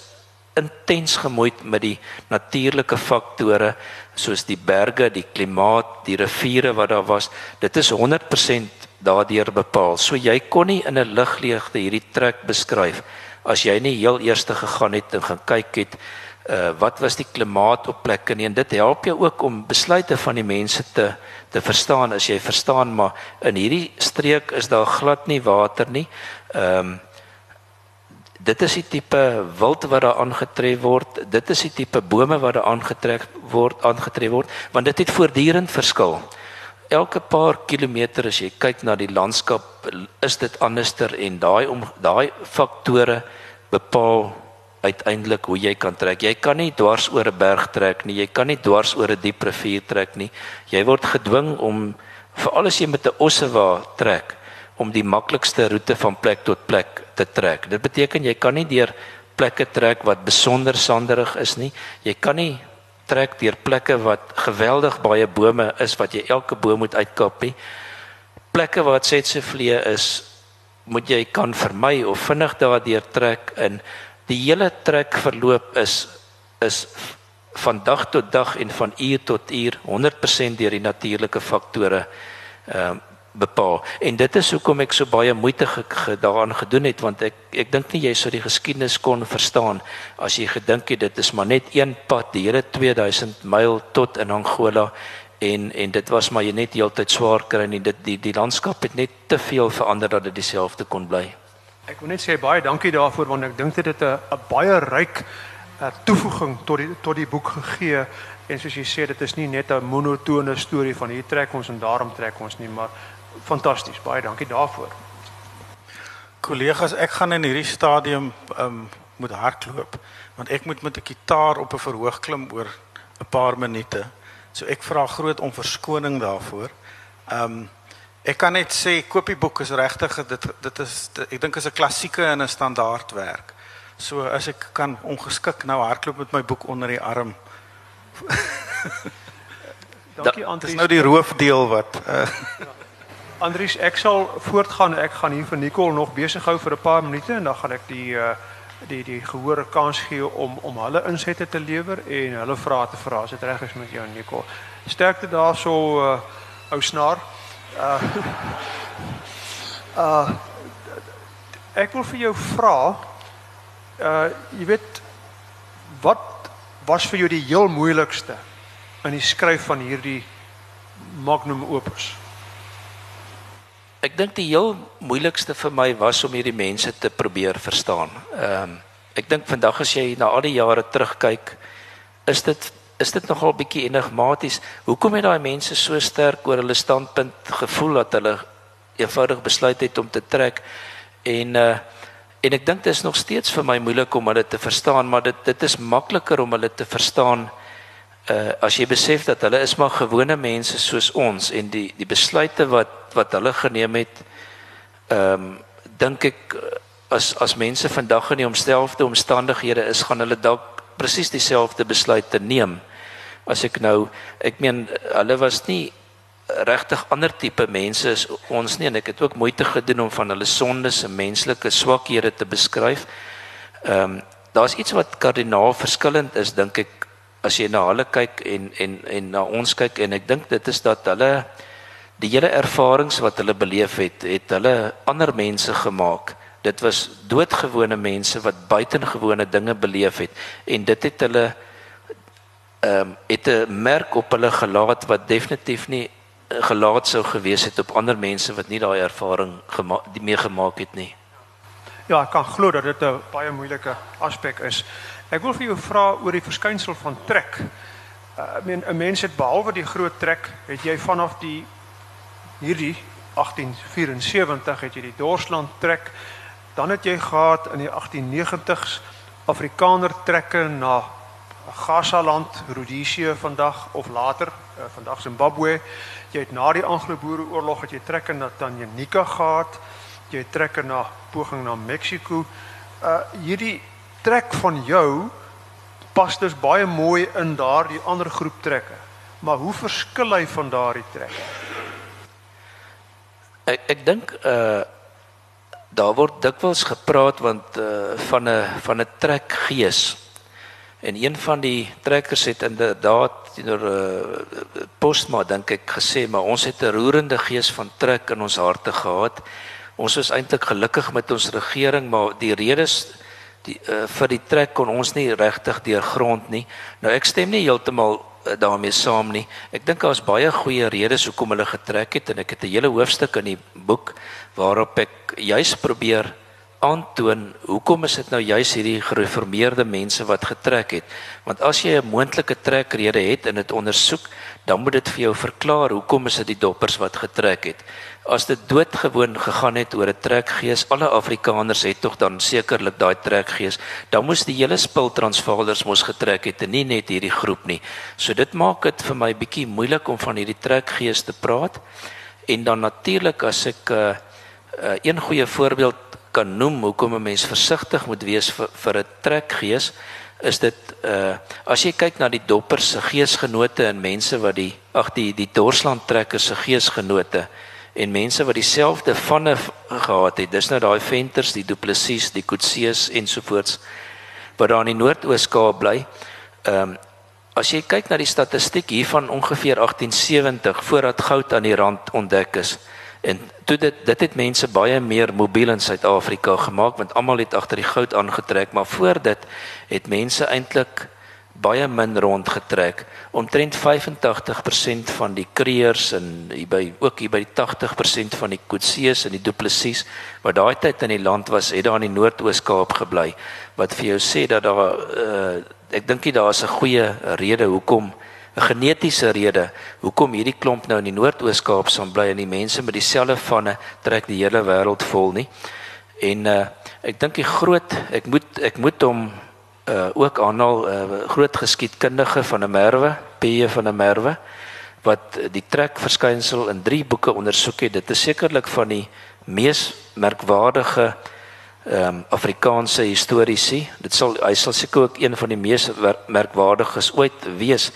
intens gemoeid met die natuurlike faktore soos die berge, die klimaat, die riviere wat daar was. Dit is 100% daardeur bepaal. So jy kon nie in 'n ligleegte hierdie trek beskryf as jy nie heel eers gegaan het en gaan kyk het uh wat was die klimaat op plekke nie en dit help jou ook om besluite van die mense te te verstaan as jy verstaan maar in hierdie streek is daar glad nie water nie. Ehm um, dit is die tipe wild wat daar aangetref word. Dit is die tipe bome wat daar aangetrek word, aangetref word, want dit het voortdurend verskil. Elke paar kilometer as jy kyk na die landskap, is dit anderster en daai om daai faktore bepaal uiteindelik hoe jy kan trek. Jy kan nie dwars oor 'n berg trek nie. Jy kan nie dwars oor 'n diep rivier trek nie. Jy word gedwing om veral as jy met 'n ossewa trek om die maklikste roete van plek tot plek te trek. Dit beteken jy kan nie deur plekke trek wat besonder sanderig is nie. Jy kan nie trek deur plekke wat geweldig baie bome is wat jy elke boom moet uitkap nie. Plekke waar dit setse vlee is, moet jy kan vermy of vinnig daardeur trek in. Die hele trek verloop is is van dag tot dag en van uur tot uur 100% deur die natuurlike faktore ehm uh, bepaal. En dit is hoekom ek so baie moeite gedaan gedoen het want ek ek dink nie jy sou die geskiedenis kon verstaan as jy gedink het dit is maar net een pad die hele 2000 myl tot in Angola en en dit was maar jy net heeltyd swaar kry en dit die die landskap het net te veel verander dat dit dieselfde kon bly. Ek wil net sê baie dankie daarvoor want ek dink dit het 'n baie ryk uh, toevoeging tot die tot die boek gegee en soos jy sê dit is nie net 'n monotone storie van hier trek ons en daarom trek ons nie maar fantasties. Baie dankie daarvoor. Kollegas, ek gaan in hierdie stadium um moet hardloop want ek moet met 'n kitaar op 'n verhoog klim oor 'n paar minute. So ek vra groot om verskoning daarvoor. Um ek kan net sê koop die boek is regtig dit dit is dit, ek dink is 'n klassieke en 'n standaardwerk. So as ek kan ongeskik nou hardloop met my boek onder die arm. Dankie Andries. Dis nou die roofdeel wat uh. Andries, ek sal voortgaan. Ek gaan hier vir Nicole nog besig hou vir 'n paar minute en dan gaan ek die uh die die gehoor kans gee om om hulle insette te lewer en hulle vrae te vra as dit reg is met jou Nicole. Sterkte daarso uh ou snaar. Uh uh ek wil vir jou vra uh jy weet wat was vir jou die heel moeilikste in die skryf van hierdie magnum opus? Ek dink die heel moeilikste vir my was om hierdie mense te probeer verstaan. Ehm um, ek dink vandag as jy na al die jare terugkyk, is dit is dit nogal bietjie enigmaties. Hoekom het daai mense so sterk oor hulle standpunt gevoel dat hulle eenvoudig besluit het om te trek en uh en ek dink dit is nog steeds vir my moeilik om hulle te verstaan, maar dit dit is makliker om hulle te verstaan uh as jy besef dat hulle is maar gewone mense soos ons en die die besluite wat wat hulle geneem het ehm um, dink ek as as mense vandag in die omstelfde omstandighede is gaan hulle dalk presies dieselfde besluite neem as ek nou ek meen hulle was nie regtig ander tipe mense is ons nie en ek het ook moeite gedoen om van hulle sondes en menslike swakhede te beskryf ehm um, daar's iets wat kardinaal verskillend is dink ek as jy na hulle kyk en en en na ons kyk en ek dink dit is dat hulle die hele ervarings wat hulle beleef het, het hulle ander mense gemaak. Dit was doodgewone mense wat buitengewone dinge beleef het en dit het hulle ehm um, het 'n merk op hulle gelaat wat definitief nie gelaat sou gewees het op ander mense wat nie daai ervaring die mee gemaak het nie. Ja, ek kan glo dat dit 'n baie moeilike aspek is. Ek wil vir jou vra oor die verskynsel van trek. Uh, ek meen 'n mens het behalwe die groot trek, het jy vanaf die hierdie 1874 het jy die Dorsland trek, dan het jy gehad in die 1890s Afrikaner trekke na Gasaland, Rodesië vandag of later, uh, vandag Zimbabwe. Jy het na die Anglo-Boereoorlog het jy trekke na Tanganyika gehad. jy trekker na poging na Mexiko. Uh hierdie trek van jou pas dus baie mooi in daardie ander groep trekke. Maar hoe verskil hy van daardie trekke? Ek ek dink uh daar word dikwels gepraat want uh van 'n van 'n trekgees. En een van die trekkers het inderdaad teenoor uh Postma dink ek gesê maar ons het 'n roerende gees van trek in ons harte gehad. Ons is eintlik gelukkig met ons regering, maar die redes die uh, vir die trek kon ons nie regtig deurgrond nie. Nou ek stem nie heeltemal uh, daarmee saam nie. Ek dink daar is baie goeie redes hoekom hulle getrek het en ek het 'n hele hoofstuk in die boek waarop ek juis probeer aantoon hoekom is dit nou juis hierdie gereformeerde mense wat getrek het? Want as jy 'n moontlike trekrede het en dit ondersoek, dan moet dit vir jou verklaar hoekom is dit die doppers wat getrek het as dit doodgewoon gegaan het oor 'n trekgees, alle Afrikaners het tog dan sekerlik daai trekgees. Dan moes die hele spul Transvaalers mos getrek het en nie net hierdie groep nie. So dit maak dit vir my bietjie moeilik om van hierdie trekgees te praat. En dan natuurlik as ek 'n uh, eh, uh, eh, een goeie voorbeeld kan noem hoekom 'n mens versigtig moet wees vir vir 'n trekgees is dit uh as jy kyk na die doppers se geesgenote en mense wat die ag die die Dorsland trekkers se geesgenote en mense wat dieselfde vanne gehad het. Dis nou daai venters, die duplessies, die kutsees ensovoorts wat daar in die Noord-Oos-Kaap bly. Ehm um, as jy kyk na die statistiek hiervan ongeveer 1870 voordat goud aan die rand ontdek is en toe dit dit het mense baie meer mobiel in Suid-Afrika gemaak want almal het agter die goud aangetrek, maar voor dit het mense eintlik baie min rondgetrek. Omtrent 85% van die kreërs en hier by ook hier by die 80% van die Kutsees en die Duplessis wat daai tyd in die land was, het daar in die Noord-Oos-Kaap gebly. Wat vir jou sê dat daar uh, ek dink jy daar is 'n goeie rede hoekom 'n genetiese rede hoekom hierdie klomp nou in die Noord-Oos-Kaap sal bly en die mense met dieselfde vanne trek die hele wêreld vol nie. En uh, ek dink die groot ek moet ek moet hom uh ook aanhaal 'n uh, groot geskiedkundige van 'n Merwe, P.J. van 'n Merwe wat die trek verskynsel in 3 boeke ondersoek het. Dit is sekerlik van die mees merkwaardige ehm um, Afrikaanse historiese. Dit sal hy sal seker ook een van die mees merkwaardiges ooit wees.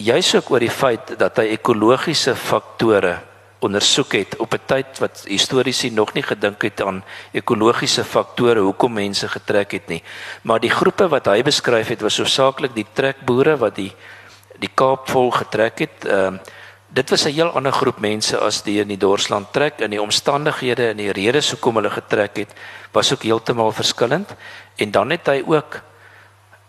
Juist ook oor die feit dat hy ekologiese faktore ondersoek het op 'n tyd wat historiese nog nie gedink het aan ekologiese faktore hoekom mense getrek het nie. Maar die groepe wat hy beskryf het was hoofsaaklik die trekboere wat die die Kaap vol getrek het. Ehm uh, dit was 'n heel ander groep mense as die in die Dorsland trek en die omstandighede en die redes hoekom hulle getrek het was ook heeltemal verskillend. En dan het hy ook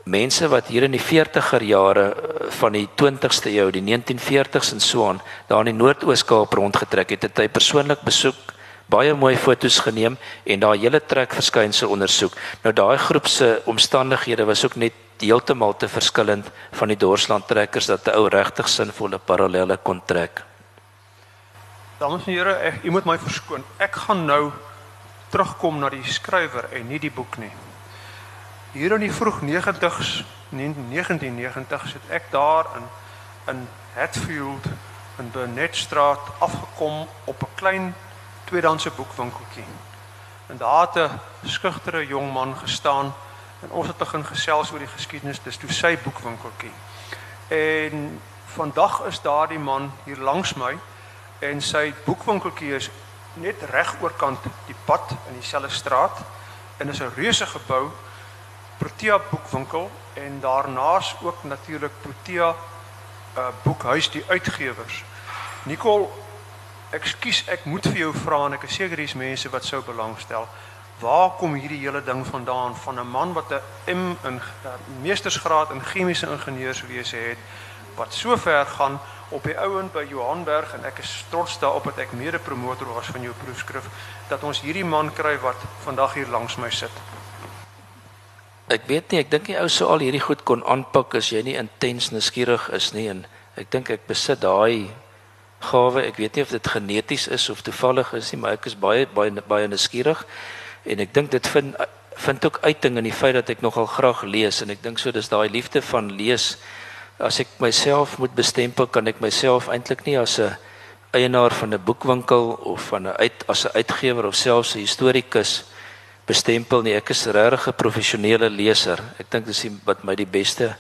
mense wat hier in die 40er jare eh, van die 20ste eeu, die 1940s en so aan, daar in die Noord-Oos-Kaap rondgetrek het, het hy persoonlik besoek, baie mooi foto's geneem en daai hele trek verskynsel ondersoek. Nou daai groep se omstandighede was ook net heeltemal te verskillend van die Dorsland trekkers dat 'n ou regtig sinvolle parallelle kon trek. Dames en here, ek u moet my verskoon. Ek gaan nou terugkom na die skrywer en nie die boek nie. Hier in die vroeg 90s, 1990 sit ek daar in in Hatfield in Burnettstraat afgekom op 'n klein tweedehandse boekwinkeltjie. En daar het 'n skugtere jong man gestaan en ons het begin gesels oor die geskiedenis dis toe sy boekwinkeltjie. En vandag is daardie man hier langs my en sy boekwinkeltjie is net reg oorkant die pad in dieselfde straat en is 'n reuse gebou Protea boekwinkel en daarnaas ook natuurlik Protea uh boekhuis die uitgewers. Nicole, ekskuus, ek moet vir jou vra en ek is seker dis mense wat sou belangstel. Waar kom hierdie hele ding vandaan van 'n man wat 'n M in uh, meestersgraad in chemiese ingenieurswese het wat so ver gaan op die ouend by Johanberg en ek is trots daarop dat ek mede-promotor was van jou proefskrif dat ons hierdie man kry wat vandag hier langs my sit ek weet nie, ek dink die ou sou al hierdie goed kon aanpak as jy nie intens nuuskierig is nie en ek dink ek besit daai gawe. Ek weet nie of dit geneties is of toevallig is nie, maar ek is baie baie baie nuuskierig en ek dink dit vind vind ook uiting in die feit dat ek nogal graag lees en ek dink so dis daai liefde van lees. As ek myself moet bestempel, kan ek myself eintlik nie as 'n eienaar van 'n boekwinkel of van 'n uit as 'n uitgewer of selfs 'n historikus bestempel nie. Ek is regtig 'n professionele leser. Ek dink dis wat my die beste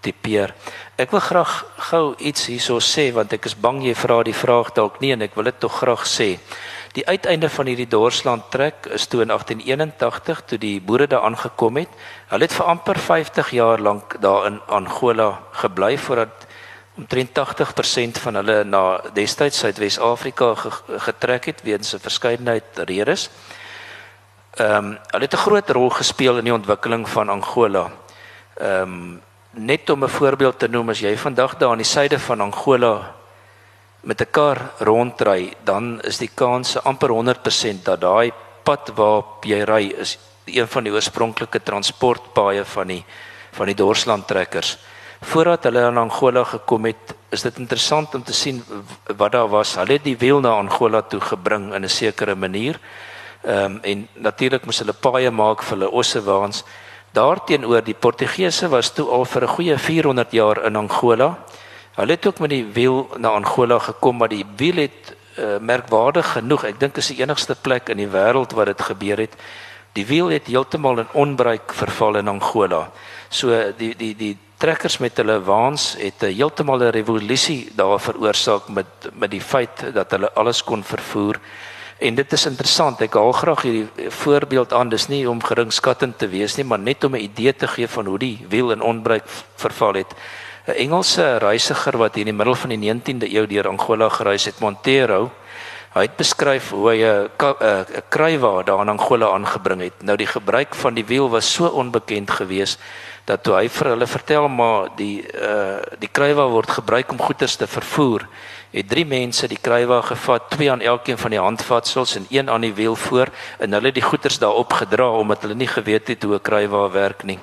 tipeer. Ek wil graag gou iets hierso sê want ek is bang jy vra die vraag dalk nie en ek wil dit tog graag sê. Die uiteinde van hierdie Dorsland trek is toe in 1881 toe die boere daar aangekom het. Hulle het vir amper 50 jaar lank daar in Angola gebly voordat omtrent 80% van hulle na destyds Suidwes-Afrika getrek het weens 'n verskeidenheid redes. Ehm um, hulle het 'n groot rol gespeel in die ontwikkeling van Angola. Ehm um, net om 'n voorbeeld te noem, as jy vandag daar aan die suide van Angola met 'n kar rondry, dan is die kans amper 100% dat daai pad waarop jy ry is een van die oorspronklike transportpaaie van die van die Dorsland trekkers. Voordat hulle aan Angola gekom het, is dit interessant om te sien wat daar was. Hulle het die wiel na Angola toe gebring in 'n sekere manier. Ehm um, en natuurlik moes hulle paaie maak vir hulle ossewaans. Daarteenoor die Portugese was toe al vir 'n goeie 400 jaar in Angola. Hulle het ook met die wiel na Angola gekom, maar die wiel het uh, merkwaardig genoeg. Ek dink is die enigste plek in die wêreld waar dit gebeur het. Die wiel het heeltemal in onbruik verval in Angola. So die die die trekkers met hulle waans het 'n heeltemal 'n revolusie daar veroorsaak met met die feit dat hulle alles kon vervoer. En dit is interessant. Ek haal graag hierdie voorbeeld aan. Dis nie om geringskattend te wees nie, maar net om 'n idee te gee van hoe die wiel in onbruik verval het. 'n Engelse reisiger wat hier in die middel van die 19de eeu deur Angola gereis het, Montero, hy het beskryf hoe hy 'n 'n kruiwa daar in Angola aangebring het. Nou die gebruik van die wiel was so onbekend geweest dat toe hy vir hulle vertel maar die uh die kruiwa word gebruik om goederes te vervoer het drie mense die kruiwa gevat, twee aan elkeen van die handvatsels en een aan die wiel voor en hulle die goederes daarop gedra omdat hulle nie geweet het hoe 'n kruiwa werk nie.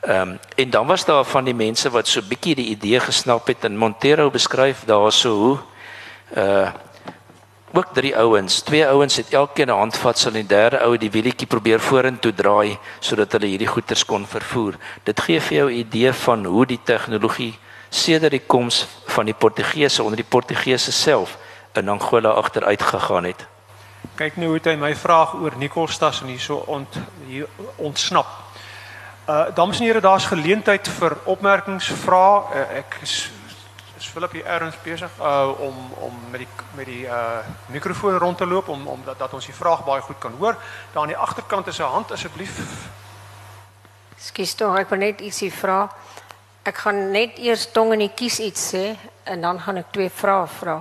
Ehm um, en dan was daar van die mense wat so bietjie die idee gesnap het en Montero beskryf daarso hoe uh ook drie ouens, twee ouens het elkeen 'n handvatsel en die derde ou het die wielietjie probeer vorentoe draai sodat hulle hierdie goederes kon vervoer. Dit gee vir jou 'n idee van hoe die tegnologie sedert die koms van die Portugese onder die Portugese self in Angola agteruit gegaan het. Kyk nou hoe hy my vraag oor Nikolstas en hierso ont hier ontsnap. Uh dames en here, daar's geleentheid vir opmerkings, vrae. Uh, ek is is Philip hier erns besig uh om om met die met die uh mikrofoon rond te loop om om dat, dat ons die vraag baie goed kan hoor. Daar aan die agterkant is 'n hand asseblief. Skus tog, ek wil net ietsie vra. Ek gaan net eers tong en kies iets sê en dan gaan ek twee vrae vra.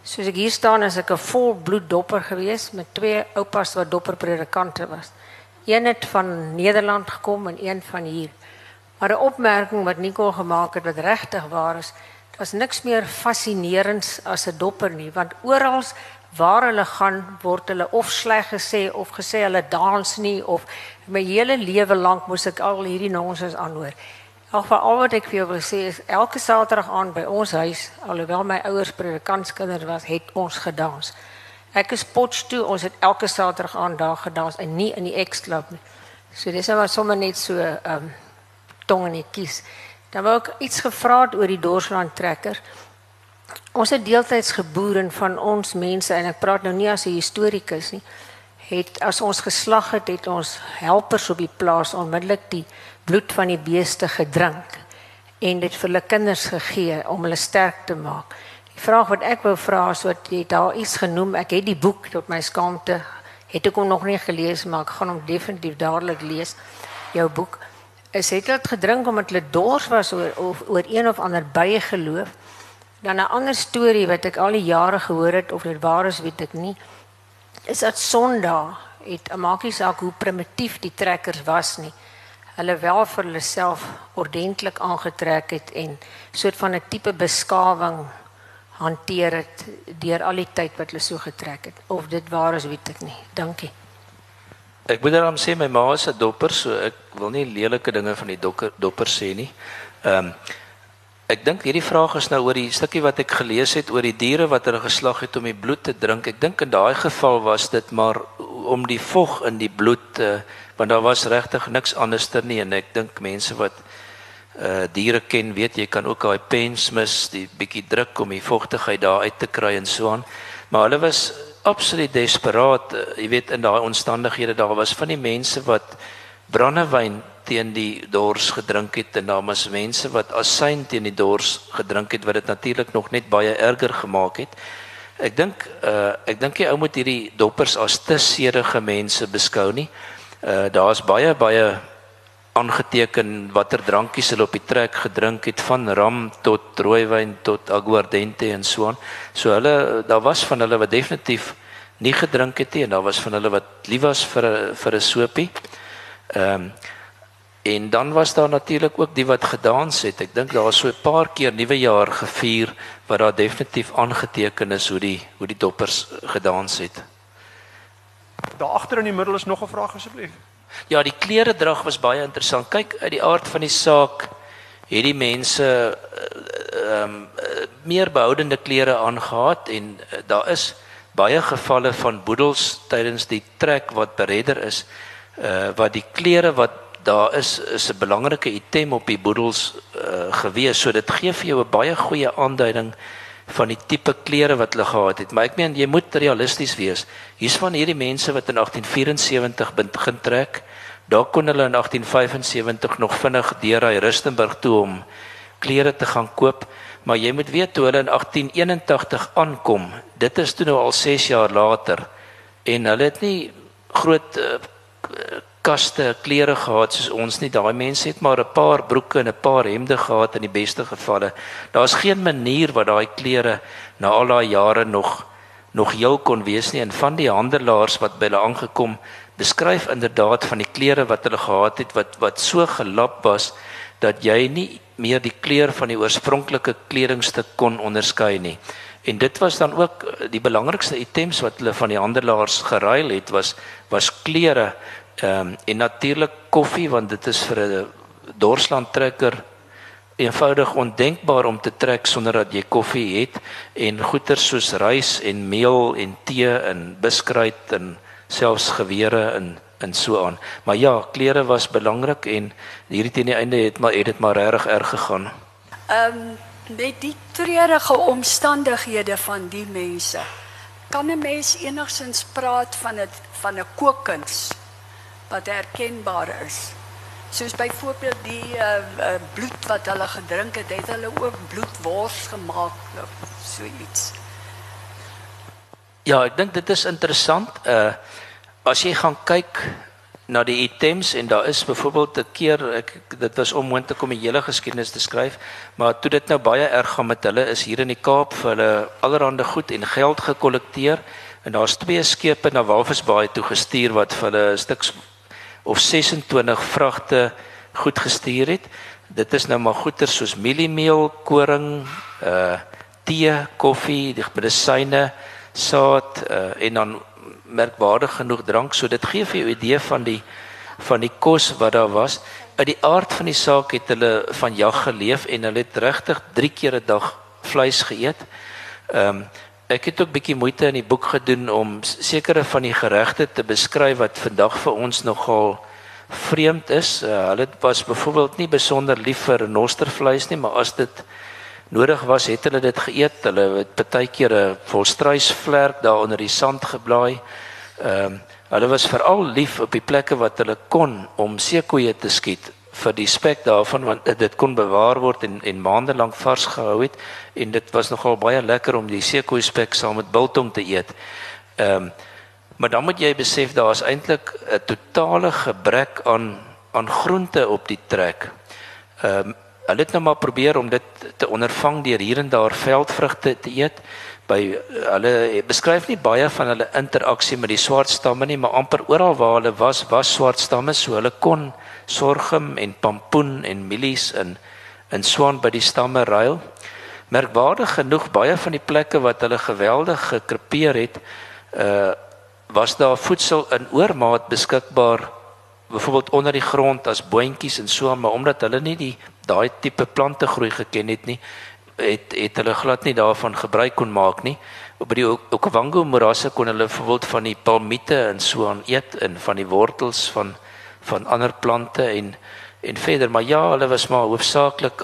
Soos ek hier staan is ek 'n volbloed dopper gewees met twee oupas wat dopper predikante was. Een het van Nederland gekom en een van hier. Maar 'n opmerking wat Nicole gemaak het wat regtig waar is, daar's niks meer fascinerends as 'n dopper nie, want oral waar hulle gaan word hulle of sleg gesê of gesê hulle dans nie of my hele lewe lank moes ek al hierdie nonsens aanhoor. Vir al wat ek vir jou wil sê is elke Saterdag aan by ons huis, alhoewel my ouers predikantskinders was, het ons gedans. Ek is pots toe, ons het elke Saterdag aan daar gedans en nie in die X-klub nie. So dis nou sommer net so ehm um, tong en kies. Dan wou ek iets gevra het oor die Dorsland trekker. Ons het deeltyds geboer en van ons mense en ek praat nou nie as 'n historikus nie. Het as ons geslag het, het ons helpers op die plaas onmiddellik die bloed van die beeste gedrink en dit vir hulle kinders gegee om hulle sterk te maak. Die vraag wat ek wou vra is wat jy daar iets genoem. Ek het die boek tot my skaamte het ek hom nog nie gelees maar ek gaan hom definitief dadelik lees. Jou boek is het dit gedrink omdat hulle dors was oor of oor een of ander baie geloof. Dan 'n ander storie wat ek al die jare gehoor het of dit waar is weet ek nie. Is dat Sondag het maak nie saak hoe primitief die trekkers was nie hulle wel vir hulle self ordentlik aangetrek het en soort van 'n tipe beskawing hanteer het deur al die tyd wat hulle so getrek het. Of dit waar is weet ek nie. Dankie. Ek moet dan sê my ma is 'n dopper so ek wil nie lelike dinge van die dokker dopper sê nie. Ehm um, Ek dink hierdie vraag is nou oor die stukkie wat ek gelees het oor die diere wat hulle geslag het om die bloed te drink. Ek dink in daai geval was dit maar om die vog in die bloed te uh, want daar was regtig niks anderster nie en ek dink mense wat uh diere ken, weet jy kan ook daai pens mis, die bietjie druk om die vogtigheid daar uit te kry en so aan. Maar hulle was absoluut desperaat, uh, jy weet in daai omstandighede daar was van die mense wat brandewyn teen die dors gedrink het en daar was mense wat asyn teen die dors gedrink het wat dit natuurlik nog net baie erger gemaak het. Ek dink uh ek dink jy ou moet hierdie doppers as te sedige mense beskou nie. Uh daar's baie baie aangeteken watter drankies hulle op die trek gedrink het van ram tot rooiwyn tot aguardente en so aan. So hulle daar was van hulle wat definitief nie gedrink het nie en daar was van hulle wat lief was vir 'n vir 'n sopie. Ehm um, En dan was daar natuurlik ook die wat gedans het. Ek dink daar was so 'n paar keer nuwe jaar gevier wat daar definitief aangeteken is hoe die hoe die doppers gedans het. Daar agter in die middel is nog 'n vraag asseblief. Ja, die klere drag was baie interessant. Kyk, uit die aard van die saak het die mense eh, ehm um, meer behoudende klere aangetree en uh, daar is baie gevalle van boedels tydens die trek wat beredder is uh wat die klere wat daar is is 'n belangrike item op die boedels uh, gewees. So dit gee vir jou 'n baie goeie aanduiding van die tipe klere wat hulle gehad het. Maar ek meen jy moet realisties wees. Hier's van hierdie mense wat in 1874 begin trek. Daar kon hulle in 1875 nog vinnig deur hy Rustenburg toe om klere te gaan koop. Maar jy moet weet toe hulle in 1881 aankom, dit is toe nou al 6 jaar later en hulle het nie groot uh, kaste klere gehad soos ons nie. Daai mense het maar 'n paar broeke en 'n paar hemde gehad in die beste gevalle. Daar's geen manier wat daai klere na al daai jare nog nog heel kon wees nie en van die handelaars wat by hulle aangekom beskryf inderdaad van die klere wat hulle gehad het wat wat so gelap was dat jy nie meer die kleur van die oorspronklike kledingstuk kon onderskei nie. En dit was dan ook die belangrikste items wat hulle van die handelaars geruil het was was klere Ehm um, en natuurlik koffie want dit is vir 'n dorsland trekker eenvoudig ondenkbaar om te trek sonder dat jy koffie het en goeder soos rys en meel en tee en biskruit en selfs gewere in in so aan. Maar ja, klere was belangrik en hierdie teen die einde het maar het dit maar regtig erg gegaan. Ehm um, met die treurige omstandighede van die mense kan 'n mens enigsins praat van dit van 'n kookkuns wat herkenbaar is. Soos byvoorbeeld die uh, bloed wat hulle gedrink het, het hulle ook bloedwors gemaak of so iets. Ja, ek dink dit is interessant. Uh as jy gaan kyk na die items en daar is byvoorbeeld 'n keer ek dit was onmoontlik om die hele geskiedenis te skryf, maar toe dit nou baie erg gaan met hulle is hier in die Kaap vir hulle allerhande goed en geld gekollekteer en daar's twee skepe na Walvisbaai toe gestuur wat vir hulle 'n stuk of 26 vragte goed gestuur het. Dit is nou maar goeder soos mieliemeel, koring, uh tee, koffie, die medisyne, saad uh en dan merkwaardig genoeg drank. So dit gee vir jou 'n idee van die van die kos wat daar was. Uit die aard van die saak het hulle van jag geleef en hulle het regtig 3 keer 'n dag vleis geëet. Ehm um, Ek het ook bietjie moeite in die boek gedoen om sekere van die geregte te beskryf wat vandag vir ons nogal vreemd is. Uh, hulle was byvoorbeeld nie besonder lief vir nostervleis nie, maar as dit nodig was, het hulle dit geëet. Hulle het baie keer 'n volstruisvlerk daar onder die sand geblaai. Ehm uh, hulle was veral lief op die plekke wat hulle kon om seekoeie te skiet vir die spek daarvan want dit kon bewaar word en en maande lank vars gehou het en dit was nogal baie lekker om die seekoei spek saam met biltong te eet. Ehm um, maar dan moet jy besef daar is eintlik 'n totale gebrek aan aan groente op die trek. Ehm um, hulle het nou maar probeer om dit te ondervang deur hier en daar veldvrugte te eet by hulle beskryf nie baie van hulle interaksie met die swart stamme nie maar amper oral waar hulle was was swart stamme so hulle kon sorghum en pampoen en mielies in in swaan by die stamme ruil. Merkwaardig genoeg baie van die plekke wat hulle geweldig gekrepeer het, uh was daar voedsel in oormaat beskikbaar byvoorbeeld onder die grond as boontjies en so maar omdat hulle nie die daai tipe plante groei geken het nie het het hulle glad nie daarvan gebruik kon maak nie op die Okavango morasse kon hulle byvoorbeeld van die palmiete en so aan eet en van die wortels van van ander plante en en verder maar ja, hulle was maar hoofsaaklik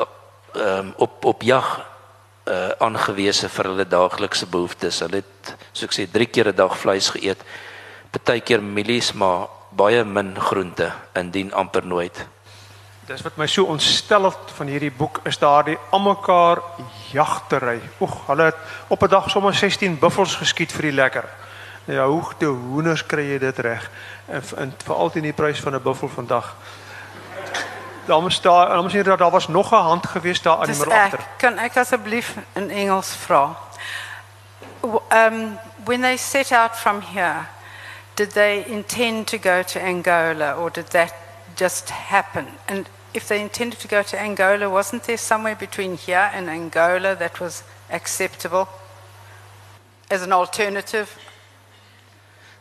ehm um, op op jag uh aangewese vir hulle daaglikse behoeftes. Hulle het soos ek sê 3 keer 'n dag vleis geëet. Partykeer mielies, maar baie min groente, indien amper nooit. Dis wat my so ontstel van hierdie boek is daardie almekaar jagtery. Oeg, hulle het op 'n dag sommer 16 buffels geskiet vir die lekker. Ja, hoe te hoenders kry jy dit reg? En, en veral teen die prys van 'n buffel vandag. Dames daar, dames hier daar was nog 'n hand gewees daar aan die muur agter. Kan ek asseblief in Engels vra? Um when they set out from here, did they intend to go to Angola or did that just happen? And if they intended to go to Angola, wasn't there somewhere between here and Angola that was acceptable as an alternative?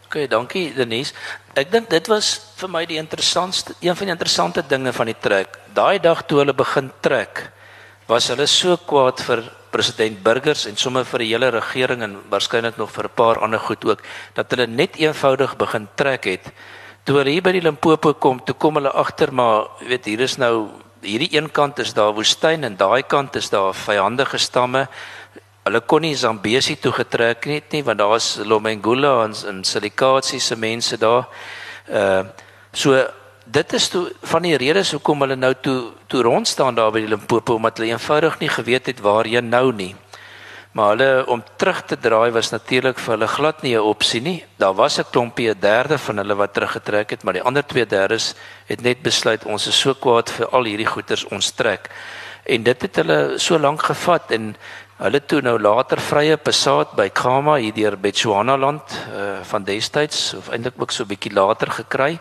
Okay, dankie Denise. Ek dink dit was vir my die interessantste een van die interessante dinge van die trek. Daai dag toe hulle begin trek, was hulle so kwaad vir president Burgers en sommer vir die hele regering en waarskynlik nog vir 'n paar ander goed ook dat hulle net eenvoudig begin trek het. Toe hulle hier by die Limpopo kom, toe kom hulle agter maar weet hier is nou hierdie een kant is daar woestyn en daai kant is daar vyandige stamme Hulle kon nie Zambesi toe getrek het nie want daar's Lomengula en, en Silikatsi se mense daar. Uh so dit is toe van die redes hoekom hulle nou toe toe rond staan daar by die Limpopo omdat hulle eenvoudig nie geweet het waar jy nou nie. Maar hulle om terug te draai was natuurlik vir hulle glad nie 'n opsie nie. Daar was 'n klompie 'n derde van hulle wat teruggetrek het, maar die ander twee derdes het net besluit ons is so kwaad vir al hierdie goeders ons trek. En dit het hulle so lank gevat en Hulle toe nou later vrye Passat by Khama hier deur Botswana land uh, van destyds of eintlik ook so 'n bietjie later gekry.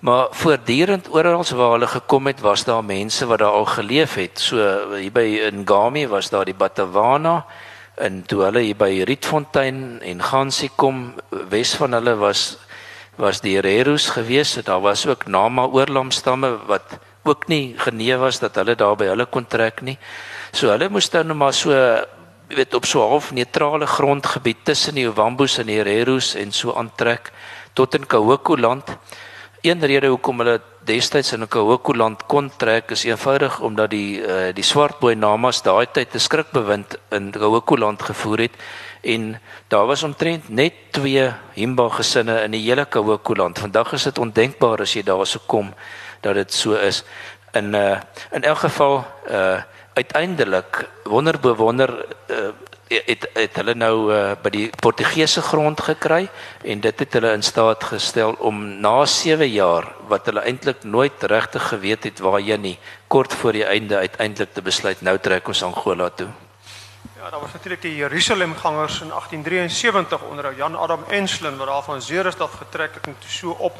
Maar voortdurend oral waar hulle gekom het, was daar mense wat daar al geleef het. So hier by Ngami was daar die Batawana en toe hulle hier by Rietfontein en Gansie kom, wes van hulle was was die Hererus gewees. Daar was ook Nama oorlamstamme wat ook nie genee was dat hulle daar by hulle kon trek nie. So hulle moes dan nou maar so weet op so half neutrale grondgebied tussen die Wambus en die Hererus en so aantrek tot in Kahoko land. Een rede hoekom hulle destyds in Kahoko land kon trek is eenvoudig omdat die uh, die swartboy namas daai tyd 'n skrikbewind in Kahoko land gevoer het en daar was omtrent net twee Himba gesinne in die hele Kahoko land. Vandag is dit ondenkbaar as jy daar sou kom dat dit so is. In uh in elk geval uh uiteindelik wonder bewonder uh, het het hulle nou uh, by die Portugese grond gekry en dit het hulle in staat gestel om na 7 jaar wat hulle eintlik nooit regtig geweet het waar jy nie kort voor die einde uiteindelik te besluit nou trek ons Angola toe. Ja, daar was natuurlik die Jerusalem gangers in 1873 onder Jan Adam Enslin wat daar van Zeerestad getrek het en toe so op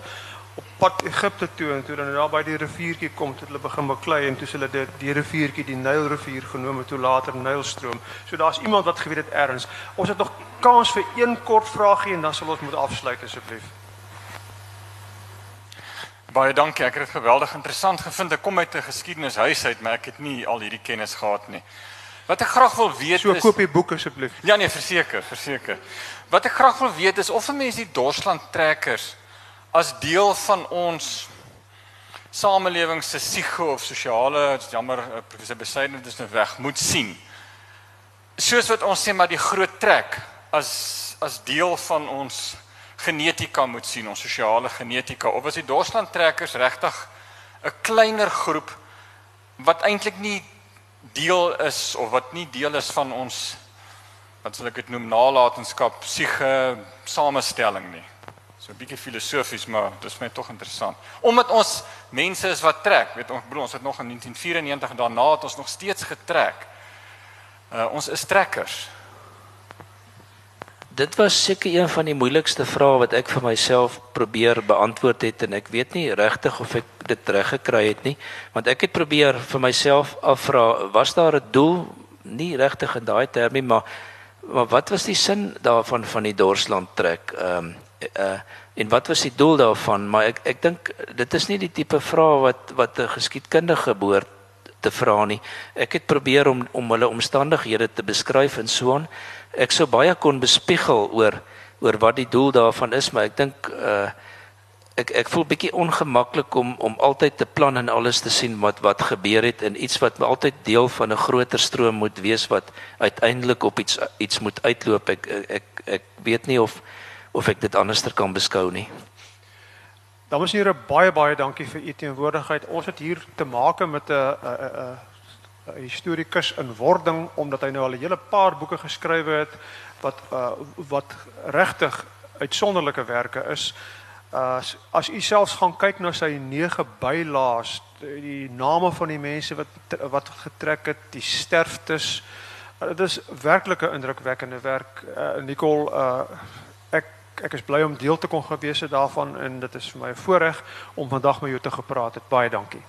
pad Egipte toe en toe dan daar by die riviertjie kom het hulle begin baklei en toe hulle dit die riviertjie die Nylrivier genoem het toe later Nylstroom. So daar's iemand wat geweet het erns. Ons het nog kans vir een kort vraagie en dan sal ons moet afsluit asseblief. Baie dankie. Ek het dit geweldig interessant gevind. Ek kom uit 'n geskiedenishuis uit, maar ek het nie al hierdie kennis gehad nie. Wat ek graag wil weet so, is So koop jy boeke asseblief. Ja nee, verseker, verseker. Wat ek graag wil weet is of 'n mens die Dorsland trekkers as deel van ons samelewing se siege of sosiale jammer eh, professor Besaidner dis nou weg moet sien. Soos wat ons sê maar die groot trek as as deel van ons genetika moet sien, ons sosiale genetika of as die Dorsland trekkers regtig 'n kleiner groep wat eintlik nie deel is of wat nie deel is van ons wat sal ek dit noem nalatenskap siege samestelling nie. So 'n bietjie filosofies, maar dit is my tog interessant. Omdat ons mense is wat trek, weet ons bedoel ons het nog in 1994 en daarna het ons nog steeds getrek. Uh ons is trekkers. Dit was seker een van die moeilikste vrae wat ek vir myself probeer beantwoord het en ek weet nie regtig of ek dit reg gekry het nie, want ek het probeer vir myself afvra, was daar 'n doel nie regtig in daai termie, maar maar wat was die sin daarvan van die Dorsland trek? Ehm um, uh en wat was die doel daarvan? Maar ek ek dink dit is nie die tipe vrae wat wat 'n geskiedkundige behoort te vra nie. Ek het probeer om om hulle omstandighede te beskryf en so aan. Ek sou baie kon bespiegel oor oor wat die doel daarvan is maar ek dink uh ek ek voel bietjie ongemaklik om om altyd te plan en alles te sien wat wat gebeur het en iets wat altyd deel van 'n groter stroom moet wees wat uiteindelik op iets iets moet uitloop. Ek ek ek, weet nie of of ek dit anderster kan beskou nie. Dames en here, baie baie dankie vir u teenwoordigheid. Ons het hier te make met 'n 'n 'n historikus in wording omdat hy nou al 'n hele paar boeke geskrywe het wat uh, wat regtig uitsonderlike werke is. As as u selfs gaan kyk na sy nege bylaas, die name van die mense wat wat getrek het, die sterftes. Uh, dit is werklik 'n indrukwekkende werk. Uh, Nicole, uh, ek is bly om deel te kon gewees het daarvan en dit is vir my 'n voorreg om vandag met jou te gepraat het. Baie dankie.